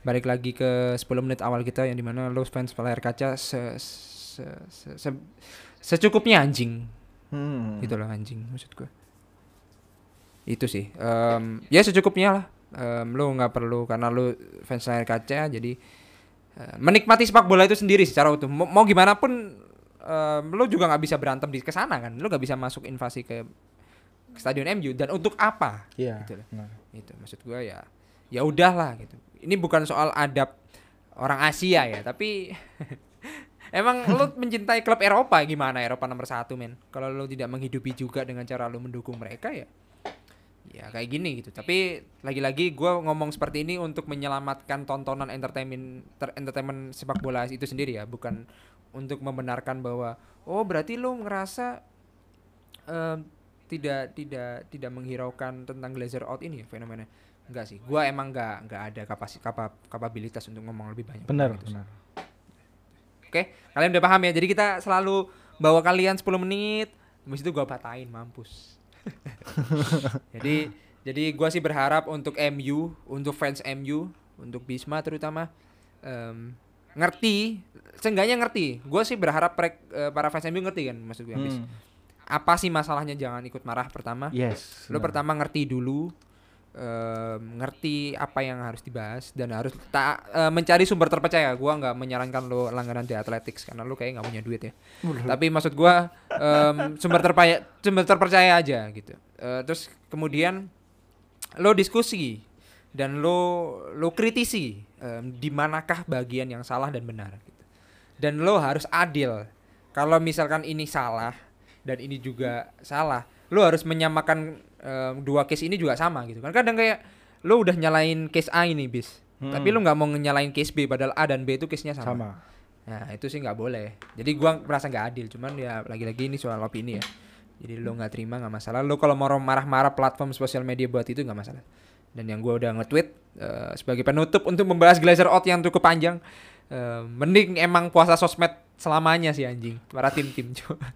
balik lagi ke 10 menit awal kita yang di mana lo fans layar kaca se, se, se- se- secukupnya anjing
Hmm.
gitu loh anjing maksud gua. Itu sih. Em, ya secukupnya lah. Em, lo nggak perlu karena lo fans layar kaca jadi eh, menikmati sepak bola itu sendiri secara utuh. Mau, mau gimana pun em, lo juga nggak bisa berantem di ke sana kan. Lo nggak bisa masuk invasi ke, ke stadion MU dan untuk apa?
Iya.
Gitu loh.
Nah.
Itu maksud gua ya. Ya udahlah gitu. Ini bukan soal adab orang Asia ya, tapi *laughs* Emang lo mencintai klub Eropa gimana Eropa nomor satu men? Kalau lo tidak menghidupi juga dengan cara lo mendukung mereka ya, ya kayak gini gitu. Tapi lagi-lagi gue ngomong seperti ini untuk menyelamatkan tontonan entertainment ter- entertainment sepak bola itu sendiri ya, bukan untuk membenarkan bahwa oh berarti lo ngerasa em, tidak tidak tidak menghiraukan tentang Glazer out ini ya fenomena. Enggak sih, gua emang enggak enggak ada kapasi, kapa, kapabilitas untuk ngomong lebih banyak.
Benar,
tentang itu sih.
benar.
Oke, kalian udah paham ya. Jadi kita selalu bawa kalian 10 menit, habis itu gua patahin mampus. *laughs* jadi jadi gua sih berharap untuk MU, untuk fans MU, untuk Bisma terutama em, ngerti, seenggaknya ngerti. Gua sih berharap prek- eh, para fans MU ngerti kan maksud gue Bis.
Hmm.
Apa sih masalahnya jangan ikut marah pertama?
Yes.
Lo
benar.
pertama ngerti dulu em, ngerti apa yang harus dibahas dan harus tak eh, mencari sumber terpercaya. Gua nggak menyarankan lo langganan The Athletics karena lo kayak nggak punya duit ya. Tapi maksud gua em, sumber terpercaya sumber terpercaya aja gitu. Eh, terus kemudian lo diskusi dan lo lo kritisi em, di manakah bagian yang salah dan benar gitu. Dan lo harus adil. Kalau misalkan ini salah dan ini juga salah, lo harus menyamakan em, dua case ini juga sama gitu kan. Kadang kayak lo udah nyalain case A ini bis,
Hmm.
tapi lo nggak mau nyalain case B padahal A dan B itu case-nya sama.
sama
Nah itu sih nggak boleh. Jadi gua merasa nggak adil. Cuman ya lagi-lagi ini soal opini ya. Jadi lo nggak terima nggak masalah. Lo kalau mau marah-marah platform sosial media buat itu nggak masalah. Dan yang gua udah nge-tweet eh, sebagai penutup untuk membahas Glazer Out yang cukup panjang. eh, mending emang puasa sosmed selamanya sih anjing. Para tim-tim *laughs* coba.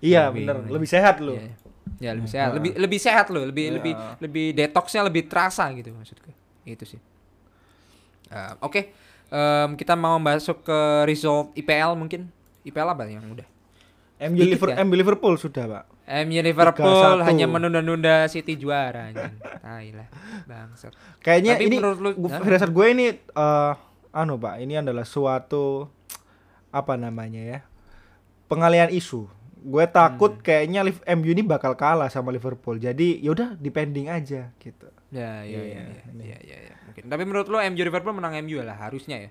Iya bener lebih sehat lo
Iya. Ya lebih sehat, lebih lebih sehat lo, lebih
Iya.
lebih lebih detoxnya lebih terasa gitu maksudku. Itu sih. Eh, Oke, Em, kita mau masuk ke result IPL mungkin. IPL apa yang udah?
MU Liverpool,
ya?
MU Liverpool sudah pak
MU Liverpool
3-1.
hanya menunda-nunda City juara anjing. Tai lah, bangsat.
kayaknya
Tapi
ini
menurut lu-
firasat gue ini eh anu pak ini adalah suatu apa namanya ya pengalian isu gue takut
Hmm.
kayaknya Liv- MU ini bakal kalah sama Liverpool jadi yaudah depending aja gitu
Ya, ya, ya,
Iya,
ya,
ini.
ya, ya, ya, mungkin. Tapi menurut lo MU Liverpool menang MU lah harusnya ya.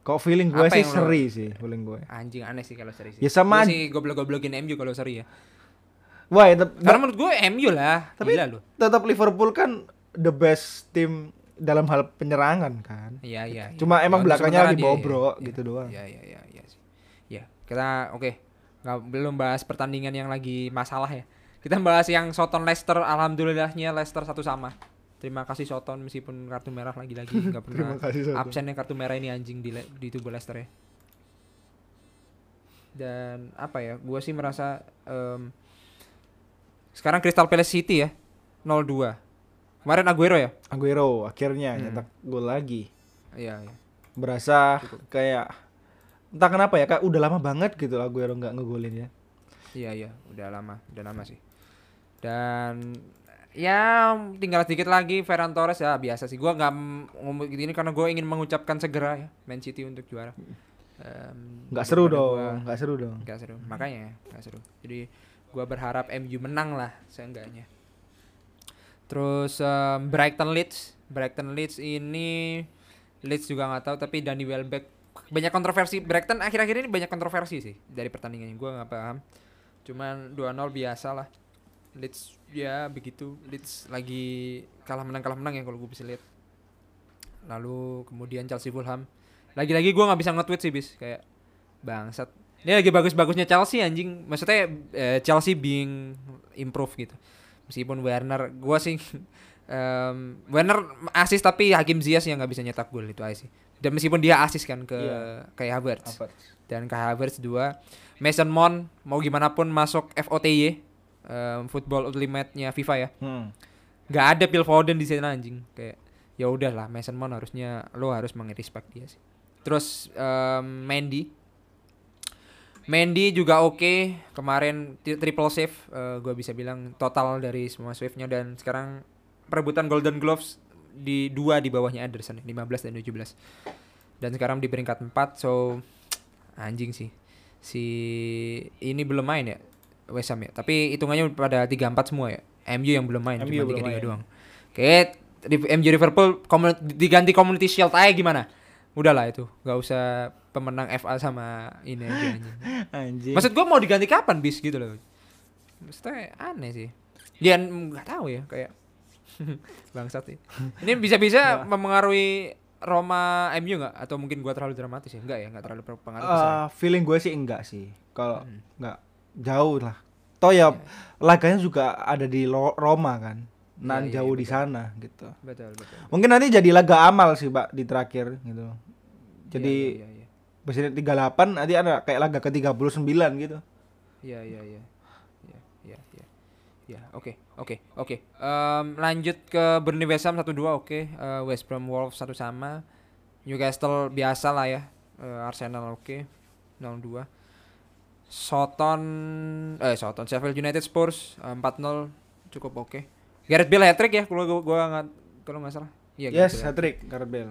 kok feeling gue
Apa
sih
yang lo-
seri sih feeling gue
Anjing aneh sih kalau seri sih.
Ya sama aja.
sih goblok-goblokin MU kalau seri ya.
wah ya,
Karena menurut gue MU lah.
Tapi-
Gila lo.
tetap Liverpool kan the best team dalam hal penyerangan kan
Iya, iya. iya.
Cuma emang
untuk
belakangnya lagi
dia,
bobrok
iya.
gitu doang.
Iya, iya, iya, iya sih. Ya, kita oke. Nggak belum bahas pertandingan yang lagi masalah ya. Kita bahas yang Soton Leicester alhamdulillahnya Leicester satu sama. Terima kasih Soton meskipun kartu merah lagi-lagi *laughs* nggak pernah
kasih
absennya kartu merah ini anjing di di tubuh Leicester ya. Dan apa ya? Gua sih merasa em, sekarang Crystal Palace City ya 0-2. Kemarin Aguero ya?
Aguero akhirnya
Hmm.
nyetak gol lagi
Iya, iya.
berasa kayak entah kenapa ya kak udah lama banget gitu Aguero nggak ngegolin ya
Iya iya, udah lama, udah lama sih. Dan ya tinggal sedikit lagi Ferran Torres ya biasa sih. Gua nggak ngomong gini karena gue ingin mengucapkan segera ya Man City untuk juara.
Nggak seru
daripada
dong nggak seru dong
nggak seru. Makanya nggak seru. Jadi gua berharap MU menang lah seenggaknya. Terus em, Brighton Leeds, Brighton Leeds ini Leeds juga nggak tahu tapi Danny Welbeck banyak kontroversi Brighton akhir-akhir ini banyak kontroversi sih dari pertandingan ini gua nggak paham. Cuman 2-0 biasa lah. Leeds ya begitu. Leeds lagi kalah menang kalah menang ya kalau gue bisa lihat. Lalu kemudian Chelsea Fulham. Lagi-lagi gua nggak bisa nge-tweet sih bis kayak bangsat. Ini lagi bagus-bagusnya Chelsea anjing. Maksudnya eh, Chelsea being improve gitu. Meskipun Werner gua sih *laughs* em, Werner asis tapi Hakim Ziyech yang nggak bisa nyetak gol itu aja sih. Dan meskipun dia asis kan ke
Iya.
kayak Havertz.
Apa?
dan Kai Havertz dua. Mason Mount mau gimana pun masuk FOTY em, Football Ultimate-nya FIFA ya.
Hmm.
nggak ada Phil Foden di sana anjing. Kayak ya udahlah Mason Mount harusnya lo harus mengrespect dia sih. Terus em, Mendy. Mendy juga oke. Kemarin ti- triple save gue bisa bilang total dari semua save-nya. Dan sekarang perebutan Golden Gloves di dua di bawahnya Anderson 15 dan 17 dan sekarang di peringkat 4 so *tsk* anjing sih si ini belum main ya West Ham ya tapi hitungannya pada 34 semua ya MU yang belum main
MU
cuma 3
main.
doang oke di- MU Liverpool diganti Community Shield aja gimana udahlah itu nggak usah pemenang FA sama ini aja anjing. *laughs*
anjing
Maksud gua mau diganti kapan bis gitu loh. Maksudnya aneh sih. Dia nggak tahu ya kayak *laughs* bangsat sih. Ini bisa-bisa mempengaruhi Roma MU nggak atau mungkin gua terlalu dramatis ya? Enggak ya, nggak terlalu berpengaruh besar.
Eh, feeling gue sih enggak sih kalau
Hmm.
nggak jauh lah toh ya laganya juga ada di Lo- Roma kan nan
Iya, iya,
jauh di sana gitu
Betul, betul.
mungkin nanti jadi laga amal sih pak di terakhir gitu jadi
Iya, iya,
presiden 38 nanti ada kayak laga ke 39 gitu
iya, iya, iya. Iya, iya, iya. Ya, oke, oke, oke. Em, lanjut ke Burnley West Ham 1-2 oke. Eh, West Brom Wolves satu sama. Newcastle biasa lah ya. Eh, Arsenal oke. 0-2. Soton eh Soton Sheffield United Spurs eh, 4-0 cukup oke. Gareth Bale hat trick ya kalau gua, gua nggak kalau nggak salah. Iya.
Yes,
Bale.
hat trick Gareth Bale.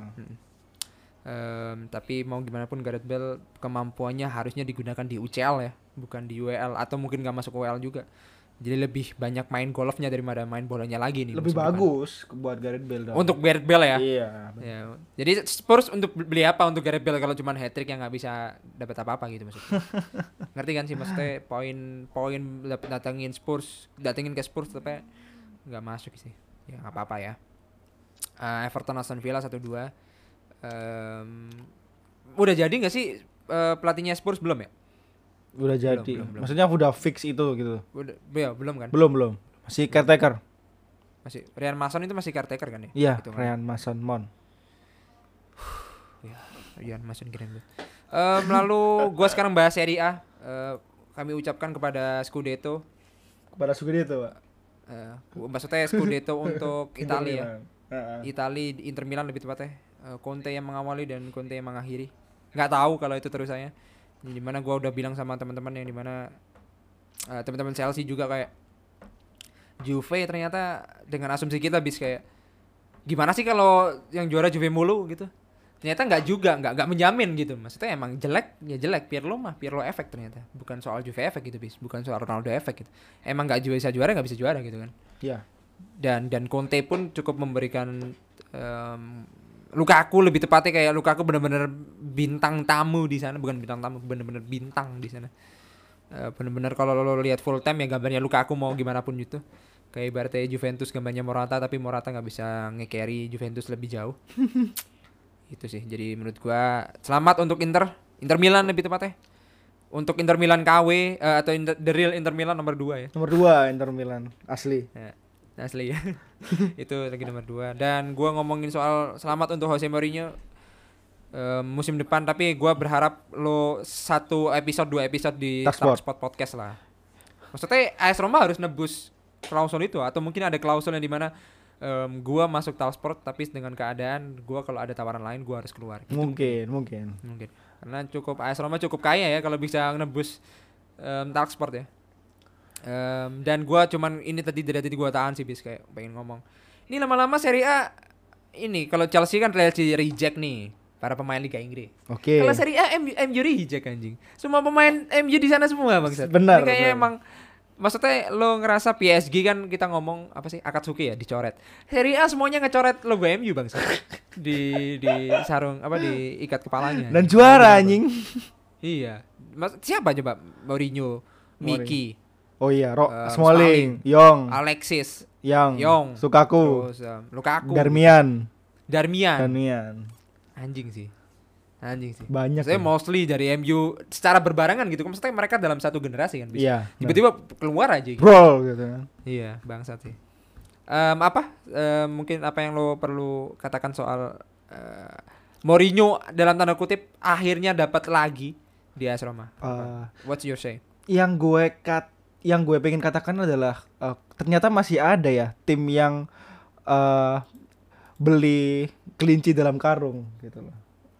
Em, tapi mau gimana pun Gareth Bale kemampuannya harusnya digunakan di UCL ya, bukan di UEL atau mungkin nggak masuk UEL juga. Jadi lebih banyak main golfnya daripada main bolanya lagi nih.
Lebih
depan.
bagus ke- buat Gareth Bale dong.
Untuk Gareth Bale ya.
Iya.
Ya, jadi Spurs untuk beli apa untuk Gareth Bale kalau cuma hat trick yang nggak bisa dapat apa-apa gitu maksudnya. *laughs* Ngerti kan sih maksudnya poin-poin datengin Spurs, datengin ke Spurs tapi nggak masuk sih. Ya nggak apa-apa ya. Eh, Everton Aston Villa 1-2. Em, udah jadi nggak sih eh, pelatihnya Spurs belum ya?
Udah jadi.
belum, belum.
Maksudnya udah fix itu gitu.
Udah, ya, belum kan?
Belum, belum. Masih caretaker.
Masih Ryan Mason itu masih caretaker kan ya?
Iya,
Hitungan.
Ryan Mason Mon.
Ryan Mason keren banget. Em, lalu gua sekarang bahas Serie A. Eh, kami ucapkan kepada Scudetto
Kepada itu, Pak.
Eh, maksudnya Scudetto *laughs* untuk Italia ya.
Heeh.
Italia Inter Milan lebih tepatnya. Eh, Conte yang mengawali dan Conte yang mengakhiri. Nggak tahu kalau itu terusannya. Di di mana gua udah bilang sama teman-teman yang di mana eh, teman-teman Chelsea juga kayak Juve ternyata dengan asumsi kita bis kayak gimana sih kalau yang juara Juve mulu gitu. Ternyata nggak juga, nggak nggak menjamin gitu. Maksudnya emang jelek ya jelek. Pirlo mah Pirlo efek ternyata. Bukan soal Juve efek gitu bis, bukan soal Ronaldo efek gitu. Emang nggak bisa juara nggak bisa juara gitu kan
Iya.
dan dan Conte pun cukup memberikan em, Lukaku lebih tepatnya kayak Lukaku benar-benar bintang tamu di sana. Bukan bintang tamu benar-benar bintang di sana. Eh, benar-benar kalau lo lihat full time ya gambarnya Lukaku mau gimana pun gitu. Kayak ibaratnya Juventus gambarnya Morata tapi Morata nggak bisa nge-carry Juventus lebih jauh. *laughs* Itu sih. Jadi menurut gua selamat untuk Inter. Inter Milan lebih tepatnya. Untuk Inter Milan KW eh, atau Inter- the real Inter Milan nomor 2 ya.
Nomor 2 Inter Milan asli.
Ya, asli ya. *laughs* itu lagi nomor dua. Dan gua ngomongin soal selamat untuk Jose Mourinho eh, musim depan. Tapi gua berharap lo satu episode dua episode di
Talksport.
Talksport podcast lah. Maksudnya AS Roma harus nebus klausul itu atau mungkin ada klausul yang di mana em, gua masuk Talksport tapi dengan keadaan gua kalau ada tawaran lain gua harus keluar. Gitu
Mungkin, mungkin.
mungkin. Karena cukup AS Roma cukup kaya ya kalau bisa nebus um, Talksport ya. Em, dan gua cuman ini tadi dari tadi gua tahan sih bis kayak pengen ngomong. Ini lama-lama Serie A ini kalau Chelsea kan Chelsea reject nih para pemain Liga Inggris.
Oke.
Kalau Serie A MU, MU reject anjing. Semua pemain MU di sana semua bang.
Benar,
kayaknya
benar.
emang maksudnya lo ngerasa PSG kan kita ngomong apa sih Akatsuki ya dicoret. Serie A semuanya ngecoret logo MU bang *laughs* di di sarung apa di ikat kepalanya.
Dan juara anjing.
Iya. Mas, siapa coba? Mourinho, Miki,
Oh iya, Ro
Eh,
Smalling, Yong,
Alexis,
Yang,
Yong,
Sukaku,
terus um, Lukaku,
Darmian,
Darmian.
Darmian.
Anjing sih. Anjing sih.
Banyak.
Saya
ya.
mostly dari MU secara berbarengan gitu. Maksudnya mereka dalam satu generasi kan. bisa.
Iya.
Tiba-tiba keluar aja gitu.
Bro gitu kan.
Iya, bangsat sih. Em, apa? Em, mungkin apa yang lo perlu katakan soal eh, Mourinho dalam tanda kutip akhirnya dapat lagi di AS Roma. Apa?
Eh,
What's your say?
yang gue kat yang gue pengen katakan adalah eh, ternyata masih ada ya tim yang eh beli kelinci dalam karung gitu loh.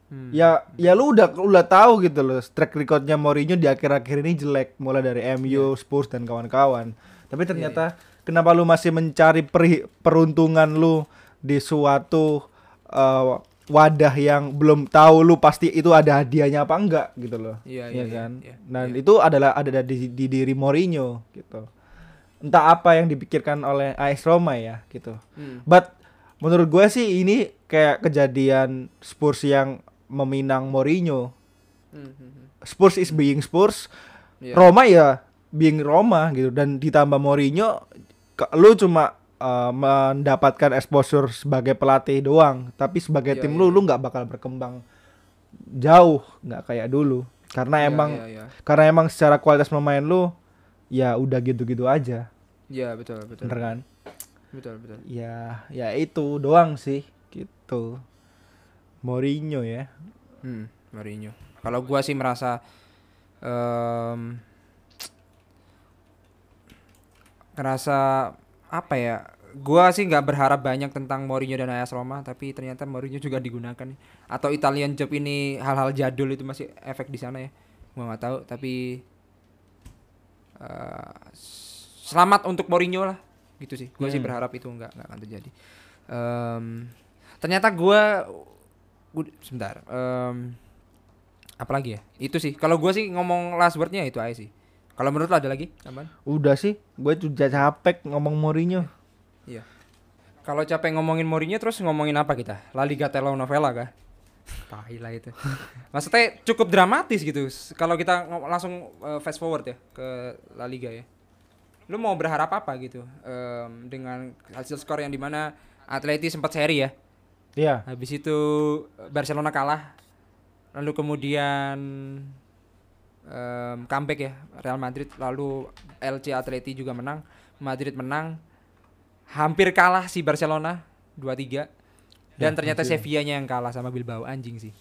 Hmm.
Ya ya lu udah udah tahu gitu loh track recordnya Mourinho di akhir-akhir ini jelek mulai dari MU, Spurs dan kawan-kawan. Tapi ternyata kenapa lu masih mencari peri- peruntungan lu di suatu eh, wadah yang belum tahu lu pasti itu ada hadiahnya apa enggak gitu loh.
Iya,
Iya
iya,
kan?
iya,
Dan
iya.
itu adalah ada di, di diri Mourinho gitu. Entah apa yang dipikirkan oleh AS Roma ya gitu.
Hmm.
But menurut gue sih ini kayak kejadian Spurs yang meminang Mourinho.
Hmm, hmm, hmm.
Spurs is being Spurs,
Iya.
Roma ya being Roma gitu dan ditambah Mourinho lu cuma uh, mendapatkan exposure sebagai pelatih doang, tapi sebagai
Iya,
tim
iya,
lu
iya.
lu nggak bakal berkembang jauh, nggak kayak dulu. Karena
Iya,
emang
iya, iya.
karena emang secara kualitas pemain lu ya udah gitu-gitu aja,
Iya, betul, betul.
bener kan?
Betul, betul.
Ya, ya itu doang sih gitu. Mourinho ya.
Hmm, Mourinho. Kalau gua sih merasa em *tsk* ngerasa apa ya? Gua sih nggak berharap banyak tentang Mourinho dan AS Roma, tapi ternyata Mourinho juga digunakan. Atau Italian Job ini hal-hal jadul itu masih efek di sana ya. Gua nggak tahu, tapi eh, selamat untuk Mourinho lah. gitu sih gue sih
Hmm.
berharap itu nggak nggak akan terjadi Em, ternyata gue gua- sebentar em, apa lagi ya itu sih kalau gue sih ngomong last wordnya itu aja sih kalau menurut lo ada lagi tambahan?
Udah sih, gue udah capek ngomong Mourinho.
kalau capek ngomongin Mourinho terus ngomongin apa kita? La Liga telenovela kah? Tai lah itu. *laughs* Maksudnya cukup dramatis gitu. Kalau kita langsung eh, fast forward ya ke La Liga ya. Lu mau berharap apa gitu em, dengan hasil skor yang di mana Atleti sempat seri ya?
Iya.
habis itu Barcelona kalah lalu kemudian em, comeback ya Real Madrid. Lalu LC Atleti juga menang. Madrid menang. Hampir kalah si Barcelona 2-3 dan
Ya,
ternyata
hampir.
Sevilla-nya yang kalah sama Bilbao. Anjing sih.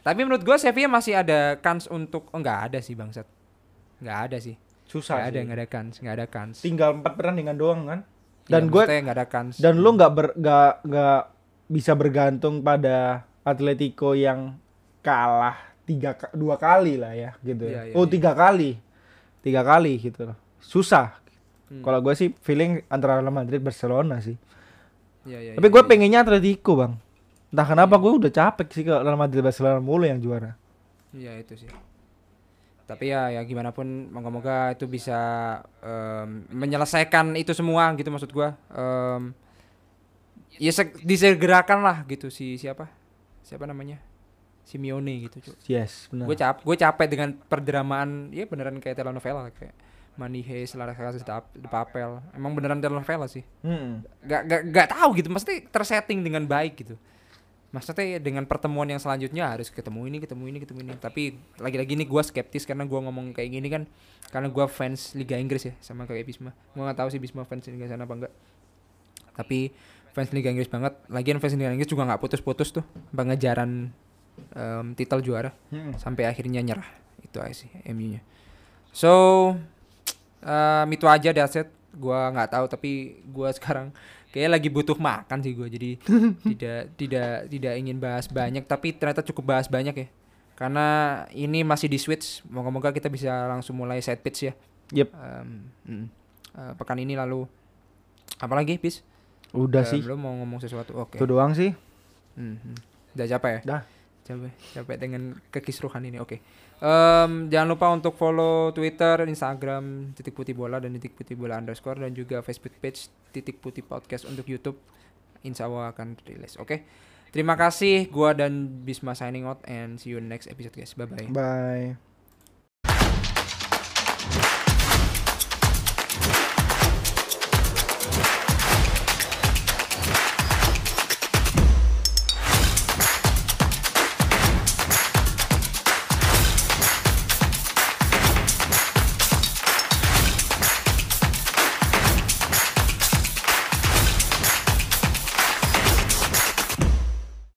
Tapi menurut gua Sevilla masih ada kans untuk oh nggak ada sih bangsat. Nggak ada sih.
Susah
ada
sih.
nggak ada kans nggak ada kans.
Tinggal empat pertandingan doang kan.
Iya,
Dan gue
maksudnya nggak ada kans.
dan lu nggak ber nggak nggak bisa bergantung pada Atletico yang kalah tiga dua kali lah ya gitu.
Iya, iya,
oh
iya.
tiga kali, tiga kali gitu loh. Susah.
Hmm.
Kalau gue sih feeling antara Real Madrid Barcelona sih.
Iya, iya,
Tapi
iya,
gue
iya.
pengennya Atletico bang. Entah kenapa gue udah capek sih kalau Real Madrid Barcelona mulu yang juara.
Iya itu sih. Tapi ya ya gimana pun moga-moga itu bisa em, menyelesaikan itu semua gitu maksud gua. Em, ya seg- disegerakan lah gitu si siapa? Siapa namanya? Simeone gitu, Cuk.
Yes, benar.
Gue cap gue capek dengan perdramaan ya beneran kayak telenovela kayak Money Heist, Lara Casas de Papel. Emang beneran telenovela sih.
Mm-mm.
Gak, gak, gak tahu gitu maksudnya tersetting dengan baik gitu maksudnya dengan pertemuan yang selanjutnya harus ketemu ini ketemu ini ketemu ini tapi lagi-lagi nih gua skeptis karena gua ngomong kayak gini kan karena gua fans Liga Inggris ya sama kayak Bisma gua nggak tahu sih Bisma fans Liga sana apa enggak tapi fans Liga Inggris banget lagian fans Liga Inggris juga nggak putus-putus tuh pengejaran em, titel juara
Mm-mm.
sampai akhirnya nyerah itu aja sih MU nya so *tsk* um, itu aja daset gua nggak tahu tapi gua *laughs* sekarang kayak lagi butuh makan sih gua jadi *laughs* tidak tidak tidak ingin bahas banyak tapi ternyata cukup bahas banyak ya karena ini masih di switch moga-moga kita bisa langsung mulai set pitch ya
Yep.
Em, mm. Eh, pekan ini lalu apalagi bis
Udah
Em,
sih.
lu mau ngomong sesuatu oke
Itu doang sih.
Hmm, hmm. Udah capek ya?
Dah.
Capek, capek dengan kekisruhan ini. Oke. Em, jangan lupa untuk follow Twitter, Instagram titik putih bola dan titik putih bola underscore dan juga Facebook page titik putih podcast untuk YouTube. Insya Allah akan rilis. Oke. Terima kasih. Gua dan Bisma signing out and see you next episode guys. Bye bye.
Bye.